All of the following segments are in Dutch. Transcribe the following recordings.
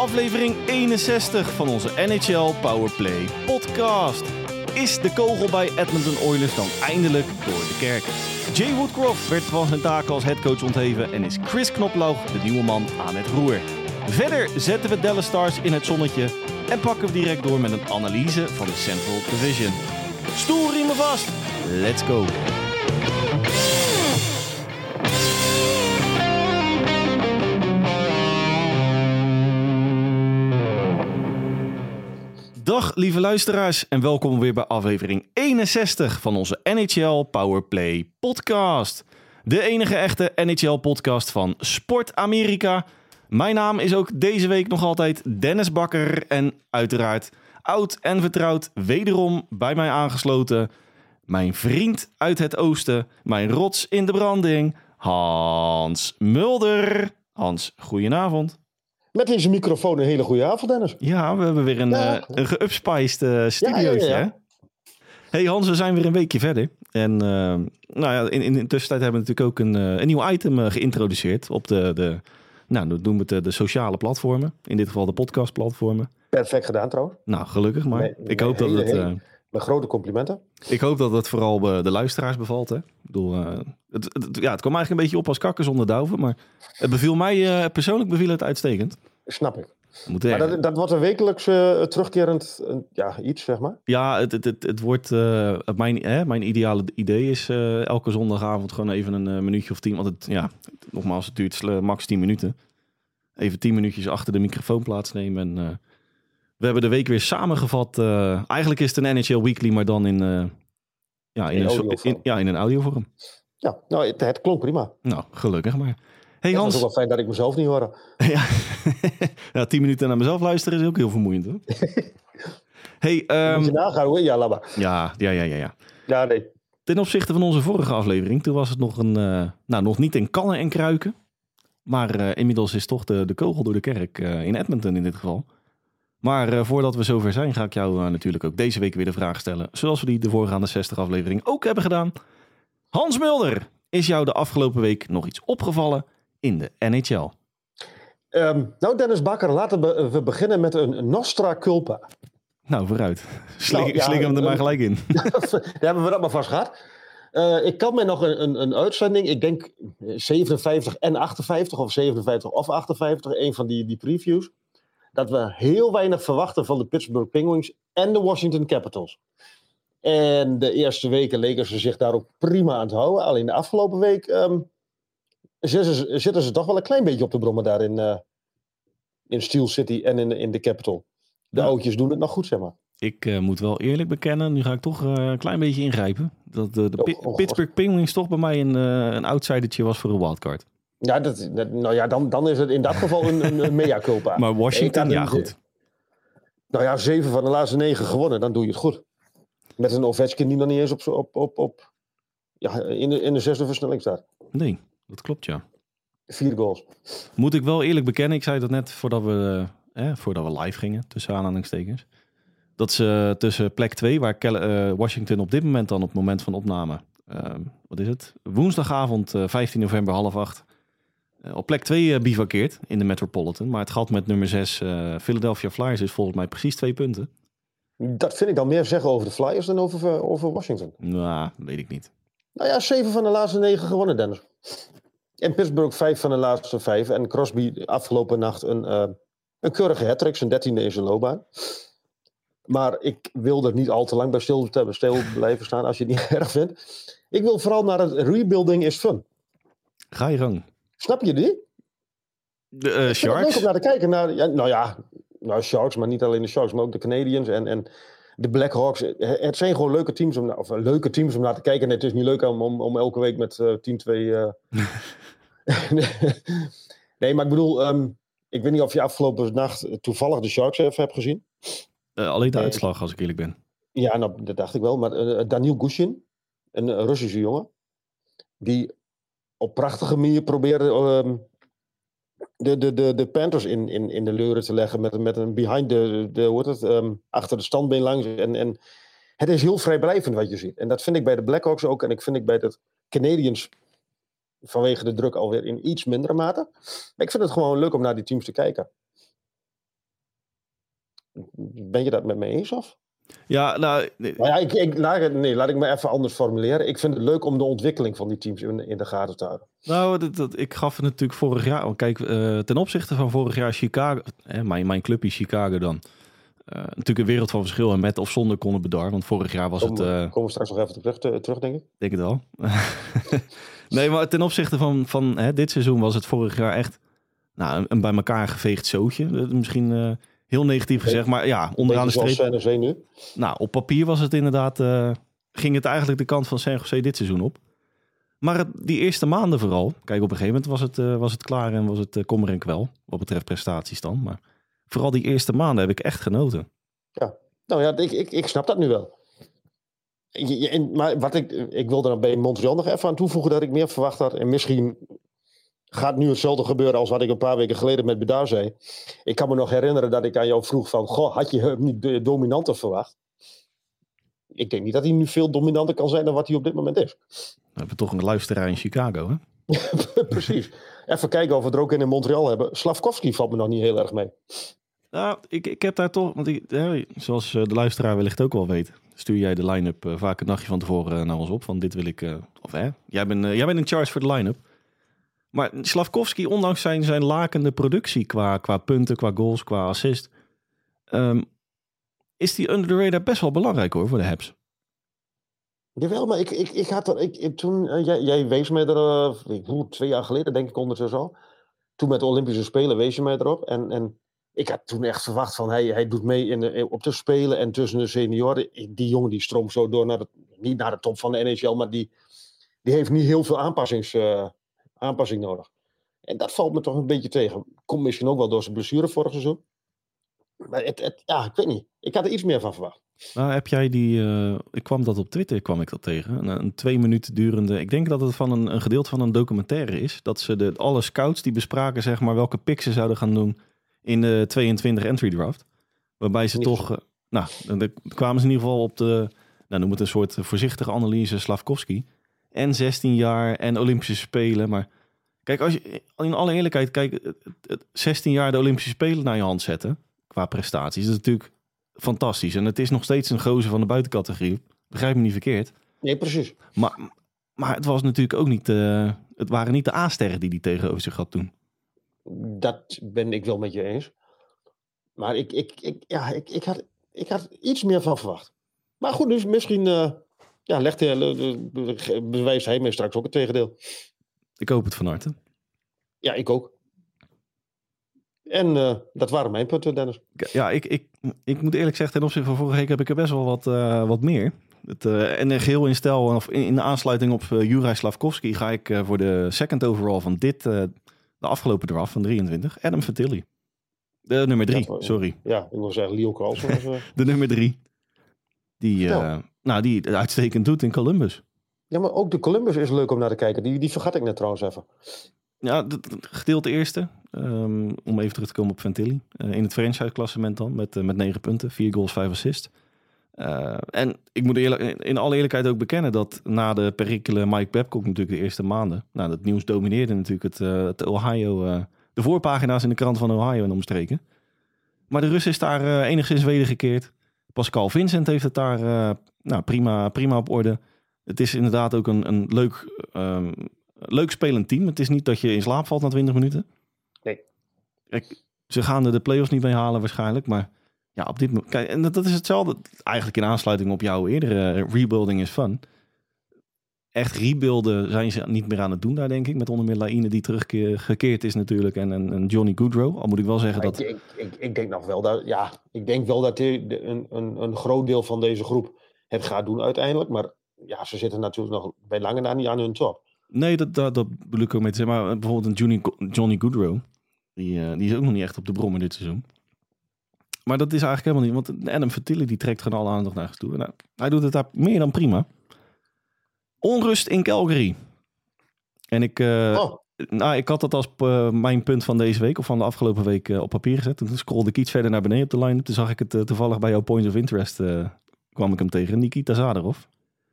aflevering 61 van onze NHL Powerplay podcast. Is de kogel bij Edmonton Oilers dan eindelijk door de kerk? Jay Woodcroft werd van zijn taken als headcoach ontheven en is Chris Knoploch de nieuwe man aan het roer. Verder zetten we Dallas Stars in het zonnetje en pakken we direct door met een analyse van de Central Division. Stoelriemen vast, let's go! Dag lieve luisteraars en welkom weer bij aflevering 61 van onze NHL Powerplay podcast. De enige echte NHL podcast van Sport Amerika. Mijn naam is ook deze week nog altijd Dennis Bakker en uiteraard oud en vertrouwd wederom bij mij aangesloten. Mijn vriend uit het oosten, mijn rots in de branding, Hans Mulder. Hans, goedenavond. Met deze microfoon een hele goede avond, Dennis. Ja, we hebben weer een, Ja. eh, een geupspiced studiootje. Ja, ja? Hey Hans, we zijn weer een weekje verder. En eh, nou ja, in, in de tussentijd hebben we natuurlijk ook een, een nieuw item geïntroduceerd op de, de, nou, dat noemen we het de, de sociale platformen. In dit geval de podcastplatformen. Perfect gedaan trouwens. Nou, gelukkig maar. Nee, ik, nee, hoop dat hele, het, grote complimenten. ik hoop dat het vooral eh, de luisteraars bevalt. Hè? Ik bedoel, eh, het, het, ja, het kwam eigenlijk een beetje op als kakken zonder duiven. Maar het beviel mij, eh, persoonlijk beviel het uitstekend. Snap ik. Moet Maar dat, dat wordt een wekelijks terugkerend ja, iets, zeg maar. Ja, het, het, het, het wordt. mijn, hè, mijn ideale idee is elke zondagavond gewoon even een minuutje of tien. Want het, ja, nogmaals, het duurt max 10 minuten. Even 10 minuutjes achter de microfoon plaatsnemen. En we hebben de week weer samengevat. eh, eigenlijk is het een NHL Weekly, maar dan in. eh, ja, in, In een, in, ja, in een audiovorm. Ja, nou, het, het klonk prima. Nou, gelukkig maar. Hey Het is Hans, ook wel fijn dat ik mezelf niet hoor. ja. ja, 10 minuten naar mezelf luisteren is ook heel vermoeiend hoor. hey, ehm, Moet je nagaan hoor. Ja, laat maar. ja, ja, ja, ja, ja. Ja, nee. Ten opzichte van onze vorige aflevering, toen was het nog een, eh, nou nog niet in kannen en kruiken. Maar inmiddels is toch de, de kogel door de kerk in Edmonton in dit geval. Maar eh, voordat we zover zijn, ga ik jou eh, natuurlijk ook deze week weer de vraag stellen. Zoals we die de voorgaande 60 aflevering ook hebben gedaan. Hans Mulder, is jou de afgelopen week nog iets opgevallen in de NHL? Ehm, nou, Dennis Bakker, laten we, we beginnen met een Nostra Culpa. Nou, vooruit. Sling, Nou, ja, hem er maar eh, gelijk in. Daar hebben we dat maar vast gehad. Eh, ik kan me nog een, een, een uitzending, ik denk 57 en 58, of 57 of 58, een van die, die previews. Dat we heel weinig verwachten van de Pittsburgh Penguins en de Washington Capitals. En de eerste weken leken ze zich daar ook prima aan te houden. Alleen de afgelopen week ehm, zitten, ze, zitten ze toch wel een klein beetje op de brommen daar in, eh, in Steel City en in, in de Capital. De Ja. oudjes doen het nog goed, zeg maar. Ik eh, moet wel eerlijk bekennen, nu ga ik toch eh, een klein beetje ingrijpen. Dat de, de Oh, oh. Pittsburgh Penguins toch bij mij een, een outsidertje was voor een wildcard. Ja, dat, dat- nou ja, dan, dan is het in dat geval een, een, een mea culpa. Maar Washington, ja goed. Nou ja, zeven van de laatste negen gewonnen, dan doe je het goed. Met een Ovechkin die nog niet eens op, op, op, op ja, in, de, in de zesde versnelling staat. Nee, dat klopt ja. Vier goals. Moet ik wel eerlijk bekennen, ik zei dat net voordat we, eh, eh, voordat we live gingen, tussen aanhalingstekens. Dat ze tussen plek 2, waar eh, Washington op dit moment dan op het moment van opname, wat is het? Woensdagavond eh, 15 november half acht. Eh, op plek 2 eh, bivakkeert in de Metropolitan. Maar het gat met nummer 6, eh, Philadelphia Flyers, is volgens mij precies twee punten. Dat vind ik dan meer zeggen over de Flyers dan over, over Washington. Nou, weet ik niet. Nou ja, zeven van de laatste negen gewonnen, Dennis. En Pittsburgh vijf van de laatste vijf. En Crosby afgelopen nacht een, eh, een keurige hat zijn dertiende in zijn loopbaan. Maar ik wil er niet al te lang bij stil, stil blijven staan als je het niet erg vindt. Ik wil vooral naar het rebuilding is fun. Ga je gang. Snap je die? De eh, Ik vind het leuk Sharks. om naar te kijken. Naar, ja, nou ja, nou, Sharks, maar niet alleen de Sharks, maar ook de Canadiens en, en de Blackhawks. Het het zijn gewoon leuke teams om, of, eh, leuke teams om naar te kijken. En het is niet leuk om, om, om elke week met eh 10-2... eh, nee, maar ik bedoel, ehm, ik weet niet of je afgelopen nacht toevallig de Sharks even hebt gezien. Eh, alleen de Nee. uitslag, als ik eerlijk ben. Ja, nou, dat dacht ik wel. Maar eh, Daniel Gushin, een eh, Russische jongen, die op prachtige manier probeerde ehm, de, de, de, de Panthers in, in, in de leuren te leggen met, met een behind de, de hoe het, ehm, achter de standbeen langs. En, en het is heel vrijblijvend wat je ziet. En dat vind ik bij de Blackhawks ook. En ik vind ik bij de Canadiens vanwege de druk alweer in iets mindere mate. Ik vind het gewoon leuk om naar die teams te kijken. Ben je dat met me eens of? Ja, nou, ja, ik, ik, laat, nee, laat ik me even anders formuleren. Ik vind het leuk om de ontwikkeling van die teams in, in de gaten te houden. nou dat, dat, ik gaf het natuurlijk vorig jaar. Kijk, eh, ten opzichte van vorig jaar Chicago, mijn, mijn clubje Chicago dan. eh, natuurlijk een wereld van verschil en met of zonder Conor Bedard. Want vorig jaar was het, eh, komen we straks nog even terug, te- terug denk ik. denk het wel. nee, maar ten opzichte van, van hè, dit seizoen was het vorig jaar echt nou, een, een bij elkaar geveegd zootje. Misschien heel negatief gezegd, maar ja, onderaan de streep. San Jose nu. Nou, op papier was het inderdaad, eh, ging het eigenlijk de kant van San Jose dit seizoen op. Maar het, die eerste maanden vooral, kijk op een gegeven moment was het, eh, was het klaar en was het eh, kommer en kwel, wat betreft prestaties dan. Maar vooral die eerste maanden heb ik echt genoten. Nou ja, ik, ik, ik snap dat nu wel. Je- maar wat ik, ik wilde dan bij Montreal nog even aan toevoegen dat ik meer verwacht had. En misschien gaat nu hetzelfde gebeuren als wat ik een paar weken geleden met Bedaar zei. Ik kan me nog herinneren dat ik aan jou vroeg van, goh, had je hem niet dominanter verwacht? Ik denk niet dat hij nu veel dominanter kan zijn dan wat hij op dit moment is. We hebben toch een luisteraar in Chicago, hè? Precies. Even kijken of we er ook in in Montreal hebben. Slavkovski valt me nog niet heel erg mee. Nou, ik, ik heb daar toch, want ik, hè, zoals eh, de luisteraar wellicht ook wel weet, stuur jij de line-up eh, vaak een nachtje van tevoren eh, naar ons op. Van dit wil ik, of hè, jij bent, jij bent in charge voor de line-up. Maar Slavkovski, ondanks zijn, zijn lakende productie qua, qua punten, qua goals, qua assist, ehm, is die under the radar best wel belangrijk hoor voor de Habs. Jawel, maar ik, ik, ik had er, ik, toen, eh, jij, jij wees mij er, eh, ik- hoe, twee jaar geleden denk ik ondertussen al. Toen met de Olympische Spelen wees je mij erop. En, en ik had toen echt verwacht van, hij, hij doet mee in de, op de Spelen en tussen de senioren. Die jongen die stroomt zo door naar niet naar de top van de NHL, maar die, die heeft niet heel veel aanpassings, eh, aanpassing nodig. En dat valt me toch een beetje tegen. Komt misschien ook wel door zijn blessure vorig seizoen. Maar het, het, ja, ik weet niet. Ik had er iets meer van verwacht. Nou, heb jij die, eh, ik kwam dat op Twitter, kwam ik dat tegen. Een, een twee minuten durende, ik denk dat het van een, een gedeelte van een documentaire is. Dat ze de, alle scouts die bespraken, zeg maar, welke picks ze zouden gaan doen in de 22 entry draft. Waarbij ze Niet toch, eh, nou, dan dan kwamen ze in ieder geval op de, nou noem het een soort voorzichtige analyse Slavkovski. En 16 jaar en Olympische Spelen. Maar kijk, als je in alle eerlijkheid, kijk, het- het- het 16 jaar de Olympische Spelen naar je hand zetten, qua prestaties, dat is natuurlijk fantastisch. En het is nog steeds een gozer van de buitencategorie. Begrijp me niet verkeerd. Nee, precies. Maar, maar het was natuurlijk ook niet, eh, het waren niet de A-sterren die die tegenover zich had toen. Dat ben ik wel met je eens. Maar ik, ik, ik, ja, ik, ik, had, ik had iets meer van verwacht. Maar goed, dus misschien eh, ja, legt hij, bewijst hij mij straks ook het tegendeel. Ik hoop het van harte. Ja, ik ook. En eh, dat waren mijn punten, Dennis. Ja, ik, ik, ik moet eerlijk zeggen, ten opzichte van vorige week heb ik er best wel wat, eh, wat meer. Het, eh, en geheel in stijl, of in, in de aansluiting op uh, Juraj Slavkovski, ga ik voor de second overall van dit, de afgelopen draft van 23, Adam Fantilli. De nummer drie, Ja, sorry. Ja, ik wil zeggen Leo Carlson. De nummer drie. Die, Ja. Nou, die het uitstekend doet in Columbus. ja, maar ook de Columbus is leuk om naar te kijken. Die, die vergat ik net trouwens even. Ja, het gedeelte eerste. ehm, om even terug te komen op Ventilli. Eh, in het franchise-klassement dan. Met, eh, met negen punten. Vier goals, vijf assists. Eh, en ik moet eerlijk, in alle eerlijkheid ook bekennen dat na de perikele Mike Babcock natuurlijk de eerste maanden. Nou, dat nieuws domineerde natuurlijk het, het Ohio. de voorpagina's in de krant van Ohio en omstreken. Maar de Rus is daar enigszins wedergekeerd. Pascal Vincent heeft het daar eh, nou, prima, prima op orde. Het is inderdaad ook een, een leuk, ehm, leuk spelend team. Het is niet dat je in slaap valt na 20 minuten. Nee. Kijk, ze gaan er de play-offs niet mee halen waarschijnlijk. Maar ja, op dit moment... Kijk, en dat, dat is hetzelfde. Eigenlijk in aansluiting op jouw eerdere eh, rebuilding is fun. Echt rebuilden zijn ze niet meer aan het doen daar, denk ik. Met onder meer Laine die teruggekeerd is natuurlijk. En, en, en Johnny Goodrow. Al moet ik wel zeggen dat... Ik, ik, ik, ik denk nog wel dat, ja, ik denk wel dat een, een, een groot deel van deze groep het gaat doen uiteindelijk. Maar ja, ze zitten natuurlijk nog bij lange na niet aan hun top. Nee, dat, dat, dat bedoel ik ook mee te zeggen. Maar bijvoorbeeld een Johnny, Johnny Goodrow. Die, eh, die is ook nog niet echt op de brommer dit seizoen. Maar dat is eigenlijk helemaal niet. Want Adam die trekt gewoon alle aandacht naar zich toe. Nou, hij doet het daar meer dan prima. Onrust in Calgary. En ik, eh, oh, nou, ik had dat als eh, mijn punt van deze week of van de afgelopen week eh, op papier gezet. Toen scrollde ik iets verder naar beneden op de line. Toen zag ik het toevallig bij jouw Points of Interest. kwam ik hem tegen. Nikita Zadarov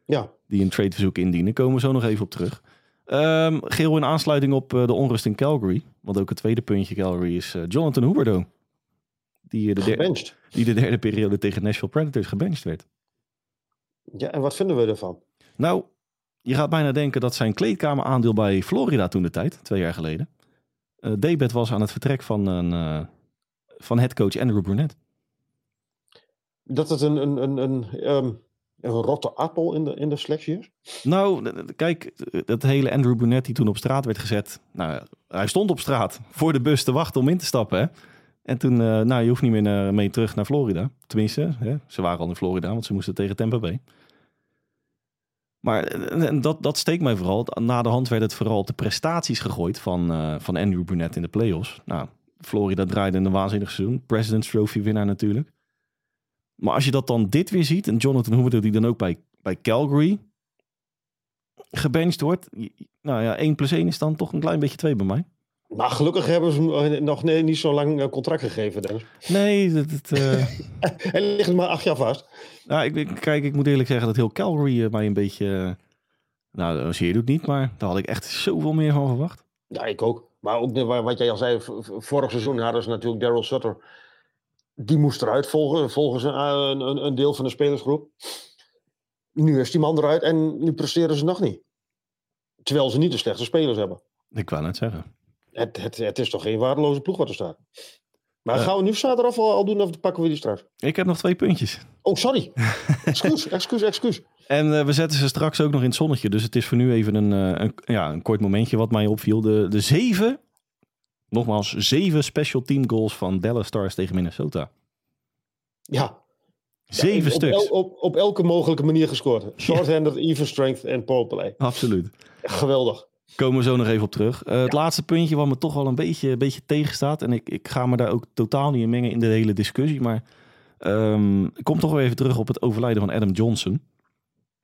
ja. die een tradeverzoek indienen. Komen we zo nog even op terug. Ehm geel in aansluiting op de onrust in Calgary. Want ook het tweede puntje Calgary is Jonathan Huberdeau. Die, de der- Gebenched. die de derde periode tegen Nashville Predators gebenched werd. Ja, en wat vinden we ervan? Nou, je gaat bijna denken dat zijn kleedkameraandeel bij Florida toen de tijd, twee jaar geleden, eh debet was aan het vertrek van, een, eh van headcoach Andrew Brunette. Dat het een, een, een, een, ehm, een rotte appel in de, in de selectie is? Nou, kijk, dat hele Andrew Brunette die toen op straat werd gezet. Nou, hij stond op straat voor de bus te wachten om in te stappen. Hè? En toen, eh, nou, je hoeft niet meer naar- mee terug naar Florida. Tenminste, hè? ze waren al in Florida, want ze moesten tegen Tampa Bay. Maar eh, dat, dat steekt mij vooral. Na de hand werd het vooral de prestaties gegooid van, eh, van Andrew Brunette in de playoffs. Nou, Florida draaide een waanzinnig seizoen. President's Trophy winnaar natuurlijk. Maar als je dat dan dit weer ziet, en Jonathan Huberdeau die dan ook bij, bij Calgary gebenched wordt. Nou ja, 1 plus 1 is dan toch een klein beetje 2 bij mij. Maar gelukkig hebben ze hem eh, nog nee, niet zo lang eh, contract gegeven, Dennis. Nee, dat, dat, eh, Hij ligt maar acht jaar vast. nou, ik, ik- kijk, ik moet eerlijk zeggen dat heel Calgary mij een beetje... nou, zie je het niet, maar daar had ik echt zoveel meer van verwacht. Ja, ik ook. Maar ook wat jij al zei, vorig seizoen hadden ze natuurlijk Daryl Sutter. Die moest eruit volgen, volgens een, een, een- een deel van de spelersgroep. Nu is die man eruit en nu presteren ze nog niet. Terwijl ze niet de slechte spelers hebben. Ik wou net zeggen. Het, het, het is toch geen waardeloze ploeg wat er staat. Maar gaan we nu zaterdag al, al doen of pakken we die straks? Ik heb nog twee puntjes. Oh, sorry. excuus, excuus, excuus. En eh, we zetten ze straks ook nog in het zonnetje. Dus het is voor nu even een, eh, een, ja, een kort momentje wat mij opviel. De, de zeven, nogmaals, zeven special team goals van Dallas Stars tegen Minnesota. Ja. Zeven op, stuks. el- op, op elke mogelijke manier gescoord. Short-handed, even strength en powerplay. Absoluut. Geweldig. Komen we zo nog even op terug. Eh, het laatste puntje wat me toch wel een beetje, een beetje tegenstaat. En ik, ik ga me daar ook totaal niet in mengen in de hele discussie. Maar ehm, ik kom toch wel even terug op het overlijden van Adam Johnson.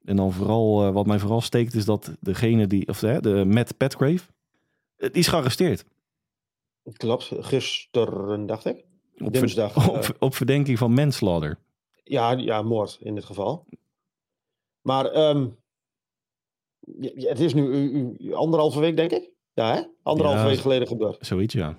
En dan vooral, eh, wat mij vooral steekt, is dat degene die, of de, de Matt Petgrave, eh, die is gearresteerd. Klopt, gisteren dacht ik. Op, Dinsdag. op, op verdenking van manslaughter. ja, ja, moord in dit geval. Maar ehm, het is nu u- u- anderhalve week, denk ik. Ja, hè? Anderhalve Ja, week geleden gebeurd. Zoiets, ja.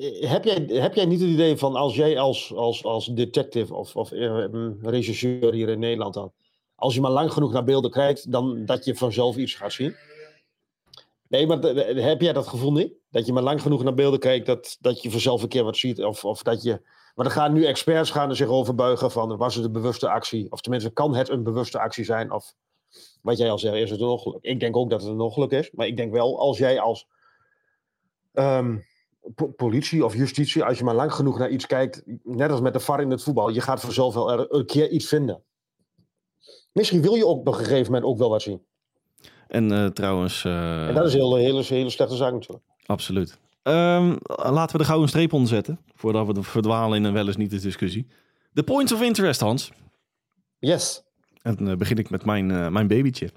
Eh, Heb jij, heb jij niet het idee van als jij als, als, als detective of, of eh, regisseur hier in Nederland dan, als je maar lang genoeg naar beelden kijkt, dan dat je vanzelf iets gaat zien? Nee, maar heb jij dat gevoel niet? Dat je maar lang genoeg naar beelden kijkt, dat, dat je vanzelf een keer wat ziet? Of, of dat je. Maar dan gaan nu experts gaan er zich over buigen van was het een bewuste actie? Of tenminste, kan het een bewuste actie zijn? Of wat jij al zegt, is het een ongeluk? Ik denk ook dat het een ongeluk is. Maar ik denk wel, als jij als ehm, po- politie of justitie, als je maar lang genoeg naar iets kijkt, net als met de VAR in het voetbal, je gaat vanzelf wel er een keer iets vinden. Misschien wil je ook op een gegeven moment ook wel wat zien. En eh, trouwens... eh, En dat is een hele, hele, hele slechte zaak natuurlijk. Absoluut. Ehm, laten we de gouden streep onder zetten. Voordat we verdwalen in een wel eens niet de discussie. De points of interest, Hans. Yes. En dan eh, begin ik met mijn, eh, mijn babytje.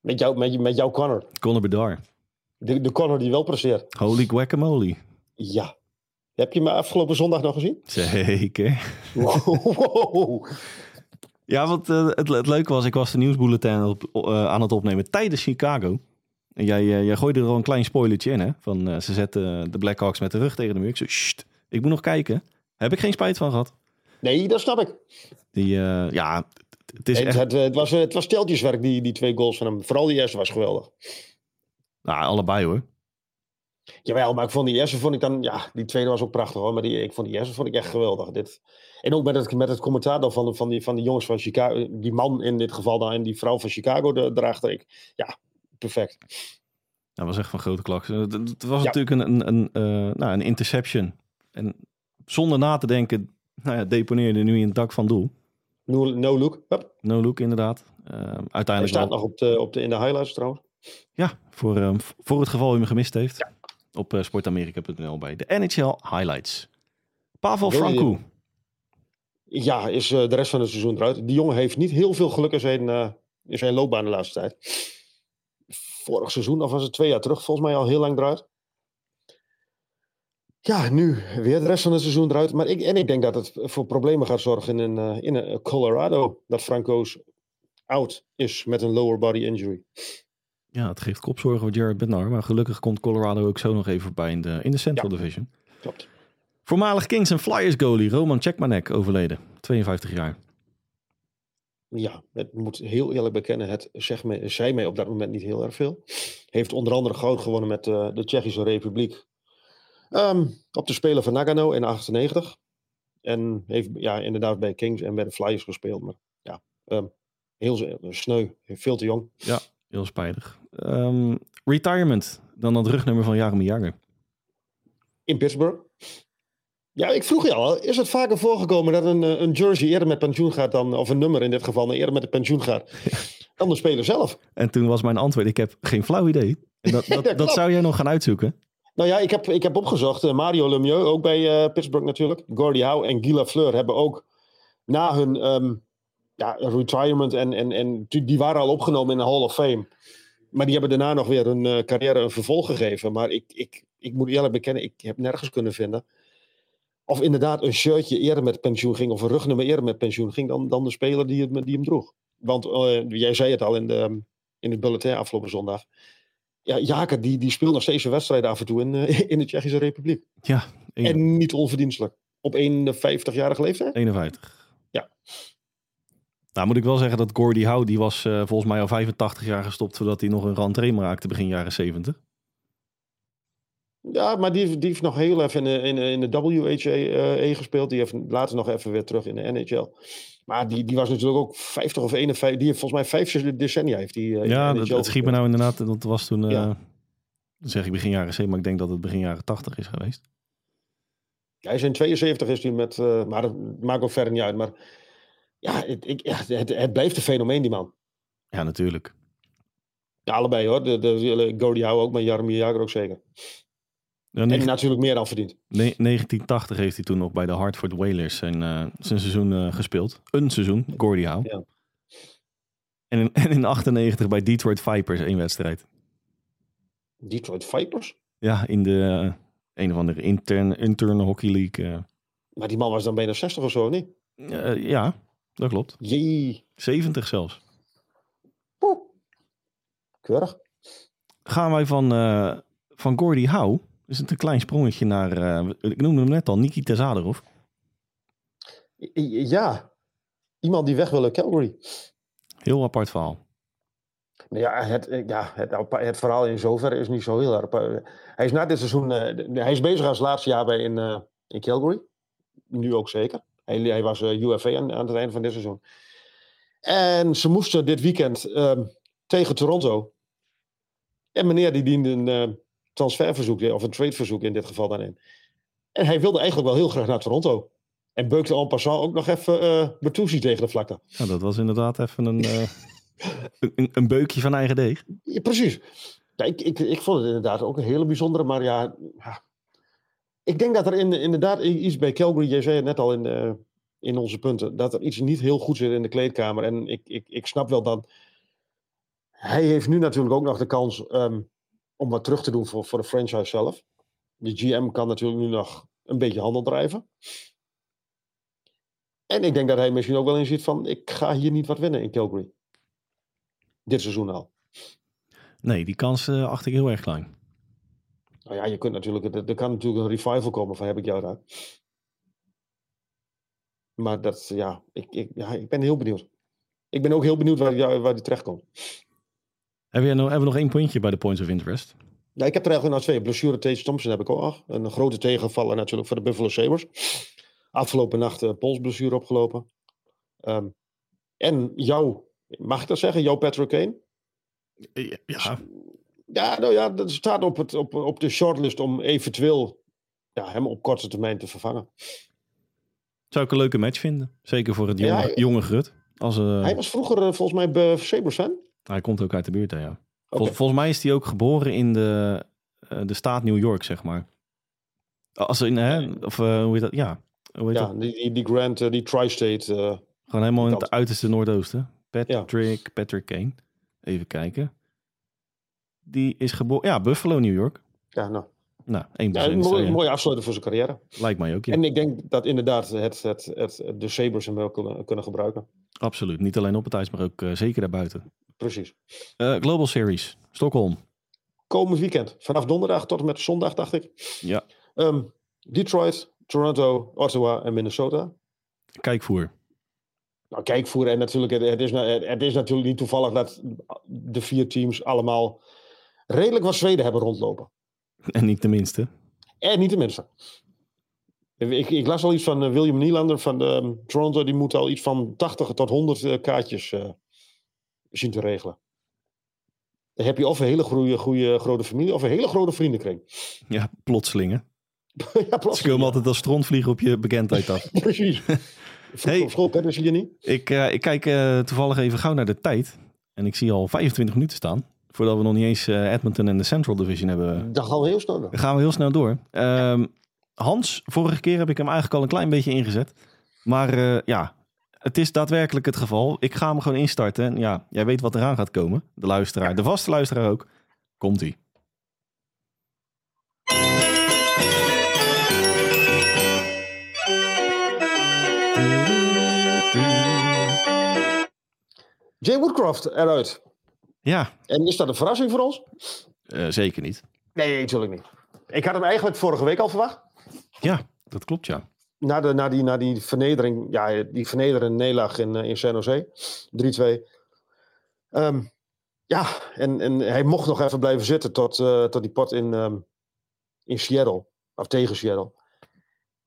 Met, jou, met, met jouw Connor. Conor Bedard. De, de Connor die wel presteert. Holy guacamole. Ja. Heb je me afgelopen zondag nog gezien? Zeker. Wow. Ja, want eh, het, het leuke was, ik was de nieuwsbulletin op, aan het opnemen tijdens Chicago. En jij, jij gooide er al een klein spoilertje in, hè? Van ze zetten de Blackhawks met de rug tegen de muur. Ik zo, "Sst, ik moet nog kijken. Heb ik geen spijt van gehad. Nee, dat snap ik. Die, ja, het- is Het, echt... het, het was, het was steltjeswerk, die, die twee goals van hem. Vooral die eerste was geweldig. Nou, allebei hoor. Jawel, maar ik vond die eerste vond ik dan... Ja, die tweede was ook prachtig hoor. Maar die, ik vond die eerste vond ik echt geweldig. Dit, en ook met het, met het commentaar dan van, van, die, van die jongens van Chicago. Die man in dit geval dan en die vrouw van Chicago er- erachter. Ik, ja, perfect. Dat was echt van grote klaks. Het, was Ja. natuurlijk een, een, een, eh, nou, een interception. En zonder na te denken, nou ja, deponeerde nu in het dak van doel. No, no look. Hup. No look inderdaad. Eh, Hij uiteindelijk staat wel- nog op de, op de, in de highlights trouwens. Ja, voor, eh, voor het geval u me gemist heeft. Op eh, sportamerika.nl bij de NHL Highlights. Pavel Franco. Ja, is eh, de rest van het seizoen eruit. Die jongen heeft niet heel veel geluk in zijn, eh, in zijn loopbaan de laatste tijd. Vorig seizoen, of was het twee jaar terug, volgens mij al heel lang eruit. Ja, nu weer de rest van het seizoen eruit. Maar ik, en ik denk dat het voor problemen gaat zorgen in, eh, in eh, Colorado. Dat Franco's out is met een lower body injury. Ja, het geeft kopzorgen voor Jared Bednar. Maar gelukkig komt Colorado ook zo nog even voorbij in de, in de Central Ja. Division. Klopt. Voormalig Kings en Flyers goalie Roman Czechmanek overleden. 52 jaar. Ja, het moet heel eerlijk bekennen, het zegt mij, zei mij op dat moment niet heel erg veel. Heeft onder andere goud gewonnen met uh, de Tsjechische Republiek. Um, op de Spelen van Nagano in 98. En heeft ja, inderdaad bij Kings en bij de Flyers gespeeld. Maar ja, um, heel sneu, veel te jong. Ja, heel spijtig. Um, retirement, dan het rugnummer van Jaromir Jagr. In Pittsburgh. Ja, ik vroeg je al, is het vaker voorgekomen dat een, een jersey eerder met pensioen gaat dan, of een nummer in dit geval, eerder met de pensioen gaat dan de speler zelf? En toen was mijn antwoord, ik heb geen flauw idee. Dat, dat, dat zou jij nog gaan uitzoeken? Nou ja, ik heb, ik heb opgezocht. Uh, Mario Lemieux, ook bij uh, Pittsburgh natuurlijk. Gordie Howe en Guy Lafleur hebben ook na hun um, ja, retirement en, en, en die waren al opgenomen in de Hall of Fame. Maar die hebben daarna nog weer hun uh, carrière een vervolg gegeven. Maar ik, ik, ik moet eerlijk bekennen, ik heb nergens kunnen vinden. Of inderdaad een shirtje eerder met pensioen ging, of een rugnummer eerder met pensioen ging dan, dan de speler die, het, die hem droeg. Want jij zei het al in, de, in het bulletin afgelopen zondag ja, Jaker die, die speelt nog steeds een wedstrijd af en toe in, uh, in de Tsjechische Republiek. Ja. En niet onverdienstelijk. Op 51-jarige leeftijd? 51. Ja. Nou moet ik wel zeggen dat Gordie Howe, die was uh, volgens mij al 85 jaar gestopt voordat hij nog een rentree maakte begin jaren 70. Ja, maar die, die heeft nog heel even in de, in, in de WHA gespeeld. Die heeft later nog even weer terug in de NHL. Maar die, die was natuurlijk ook 50 of 51. Die heeft volgens mij vijf decennia. Heeft die, uh, ja, dat, het schiet me nou inderdaad. Dat was toen, uh, ja. zeg ik begin jaren 70, maar ik denk dat het begin jaren 80 is geweest. Ja, hij is in 72 is hij met, uh, maar dat maakt ook verder niet uit. Maar ja, het, ik, ja het, het blijft een fenomeen, die man. Ja, natuurlijk. Ja, allebei hoor. De, de, ook, maar Jaromir Jagr ook zeker. Ja, en natuurlijk meer dan verdient. 1980 heeft hij toen nog bij de Hartford Whalers zijn, uh, zijn seizoen uh, gespeeld. Een seizoen, Gordie Howe. Ja. En, in, en in 98 bij Detroit Vipers één wedstrijd. Detroit Vipers? Ja, in de uh, een of andere interne, interne hockey league. Maar die man was dan bijna 60 of zo, niet? ja, dat klopt. Jee. 70 zelfs. Oeh. Keurig. Gaan wij van, van Gordie Howe is het een klein sprongetje naar, uh, ik noemde hem net al, Nikita Zadarov. Ja, iemand die weg wil uit Calgary. Heel apart verhaal. Ja, het, ja het, het, verhaal in zoverre is niet zo heel erg. Hij is na dit seizoen, uh, hij is bezig als laatste jaar bij in, uh, in Calgary. Nu ook zeker. Hij, hij was UFA aan, aan, het einde van dit seizoen. En ze moesten dit weekend ehm, tegen Toronto. En meneer die diende een transferverzoek, of een tradeverzoek in dit geval dan in. En hij wilde eigenlijk wel heel graag naar Toronto. En beukte en passant ook nog even uh, Bertuzzi tegen de vlakte. Ja, dat was inderdaad even een, uh, een, een, beukje van eigen deeg. Ja, precies. Ja, ik, ik, ik vond het inderdaad ook een hele bijzondere, maar ja... ja. Ik denk dat er in, inderdaad iets bij Calgary, jij zei het net al in, uh, in onze punten, dat er iets niet heel goed zit in de kleedkamer. En ik, ik, ik snap wel dat... Hij heeft nu natuurlijk ook nog de kans... Um, om wat terug te doen voor, voor de franchise zelf. De GM kan natuurlijk nu nog een beetje handel drijven. En ik denk dat hij misschien ook wel inziet van, ik ga hier niet wat winnen in Calgary. Dit seizoen al. Nee, die kans uh, acht ik heel erg klein. Nou ja, je kunt natuurlijk, er, er kan natuurlijk een revival komen van heb ik jou daar. Maar dat, ja, ik, ik, ja, ik ben heel benieuwd. Ik ben ook heel benieuwd waar, waar die terecht komt. Heb je nog, hebben we nog één puntje bij de Points of Interest? Ja, ik heb er eigenlijk nog twee. Blessure Tate Thompson heb ik ook nog. Een grote tegenvaller natuurlijk voor de Buffalo Sabres. Afgelopen nacht uh, polsblessure opgelopen. Um, en jou, mag ik dat zeggen? Jouw Patrick Kane? Ja. Ja, nou ja, dat staat op, het, op, op de shortlist om eventueel ja, hem op korte termijn te vervangen. Zou ik een leuke match vinden. Zeker voor het jonge, ja, jonge Grut. Als, uh... Hij was vroeger uh, volgens mij Sabres fan. Hij komt ook uit de buurt, ja. Vol, volgens mij is hij ook geboren in de, uh, de staat New York, zeg maar. Als in, hè, of uh, hoe heet dat? Ja, hoe heet ja dat? Die, die Grand, uh, die Tri-State. Gewoon helemaal in het uiterste noordoosten. Patrick, ja. Patrick Kane. Even kijken. Die is geboren, ja, Buffalo, New York. Ja, nou. Nou, één ja, een mooie, mooie afsluiter voor zijn carrière. Lijkt mij ook, ja. En ik denk dat inderdaad het, het, het, de Sabres hem wel kunnen, kunnen gebruiken. Absoluut. Niet alleen op het ijs, maar ook uh, zeker daarbuiten. Precies. Uh, Global Series, Stockholm. Komend weekend. Vanaf donderdag tot en met zondag, dacht ik. Ja. Um, Detroit, Toronto, Ottawa en Minnesota. Kijkvoer. Nou, kijkvoer en natuurlijk, het is, het is natuurlijk niet toevallig dat de vier teams allemaal redelijk wat Zweden hebben rondlopen. En niet de minste. En niet de minste. Ik, ik, las al iets van uh, William Nylander van de, um, Toronto. Die moet al iets van 80 tot 100 uh, kaartjes uh, zien te regelen. Dan heb je of een hele goede, goede grote familie of een hele grote vriendenkring. Ja, plotselingen. ja, plotseling. Komen altijd als strontvliegen op je bekendheid af. Precies. hey, op school kennen ze je niet? Ik, uh, ik kijk uh, toevallig even gauw naar de tijd. En ik zie al 25 minuten staan. Voordat we nog niet eens uh, Edmonton en de Central Division hebben. Dan gaan we heel snel door. Dan gaan we heel snel door. Um, Hans, vorige keer heb ik hem eigenlijk al een klein beetje ingezet. Maar uh, ja, het is daadwerkelijk het geval. Ik ga hem gewoon instarten. En ja, jij weet wat eraan gaat komen. De luisteraar, de vaste luisteraar ook. Komt-ie. Jay Woodcroft eruit. Ja. En is dat een verrassing voor ons? Uh, zeker niet. Nee, natuurlijk niet. Ik had hem eigenlijk vorige week al verwacht. Ja, dat klopt, ja. Na, de, na, die, na die vernedering, ja, die vernederende nederlaag in, in San Jose, 3-2. Um, ja, en, en hij mocht nog even blijven zitten tot, uh, tot die pot in, um, in Seattle, of tegen Seattle.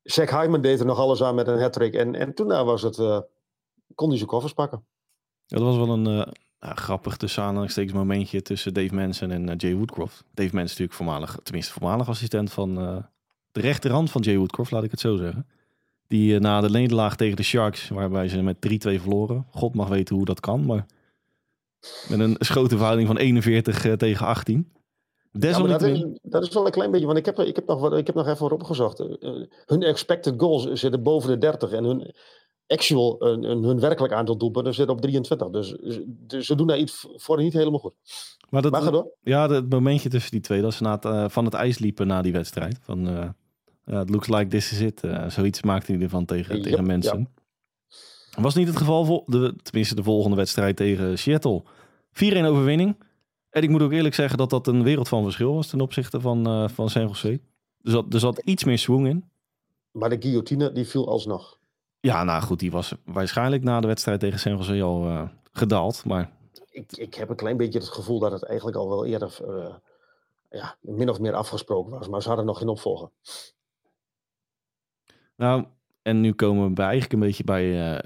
Zach Hyman deed er nog alles aan met een hat-trick. En, en toen was het, uh, kon hij zijn koffers pakken. Ja, dat was wel een uh, grappig tussen aanhalingstekens momentje tussen Dave Manson en Jay Woodcroft. Dave Manson natuurlijk voormalig, tenminste voormalig assistent van de rechterhand van Jay Woodcroft, laat ik het zo zeggen. Die uh, na de nederlaag tegen de Sharks, waarbij ze met 3-2 verloren. God mag weten hoe dat kan, maar met een schotenverhouding van 41 uh, tegen 18. Ja, dat, is, dat, is, wel een klein beetje, want ik heb, ik heb, nog, ik heb nog even opgezocht. Hun expected goals zitten boven de 30 en hun actual, hun werkelijk aantal doelpunten zit op 23. Dus, dus, ze doen daar iets voor niet helemaal goed. Maar dat, maar ga door. Ja, het momentje tussen die twee, dat ze na het, uh, van het ijs liepen na die wedstrijd. Van, uh, uh, it looks like this is it. Uh, zoiets maakte hij ervan tegen, Yep, tegen mensen. ja. Was niet het geval, vol, de, tenminste de volgende wedstrijd tegen Seattle. 4-1 overwinning. En ik moet ook eerlijk zeggen dat dat een wereld van verschil was ten opzichte van, van San Jose. Er zat, er zat iets meer swing in. Maar de guillotine, die viel alsnog. Ja, nou goed, die was waarschijnlijk na de wedstrijd tegen San Jose al uh, gedaald. Maar ik, ik heb een klein beetje het gevoel dat het eigenlijk al wel eerder uh, ja, min of meer afgesproken was. Maar ze hadden nog geen opvolger. Nou, en nu komen we eigenlijk een beetje bij uh,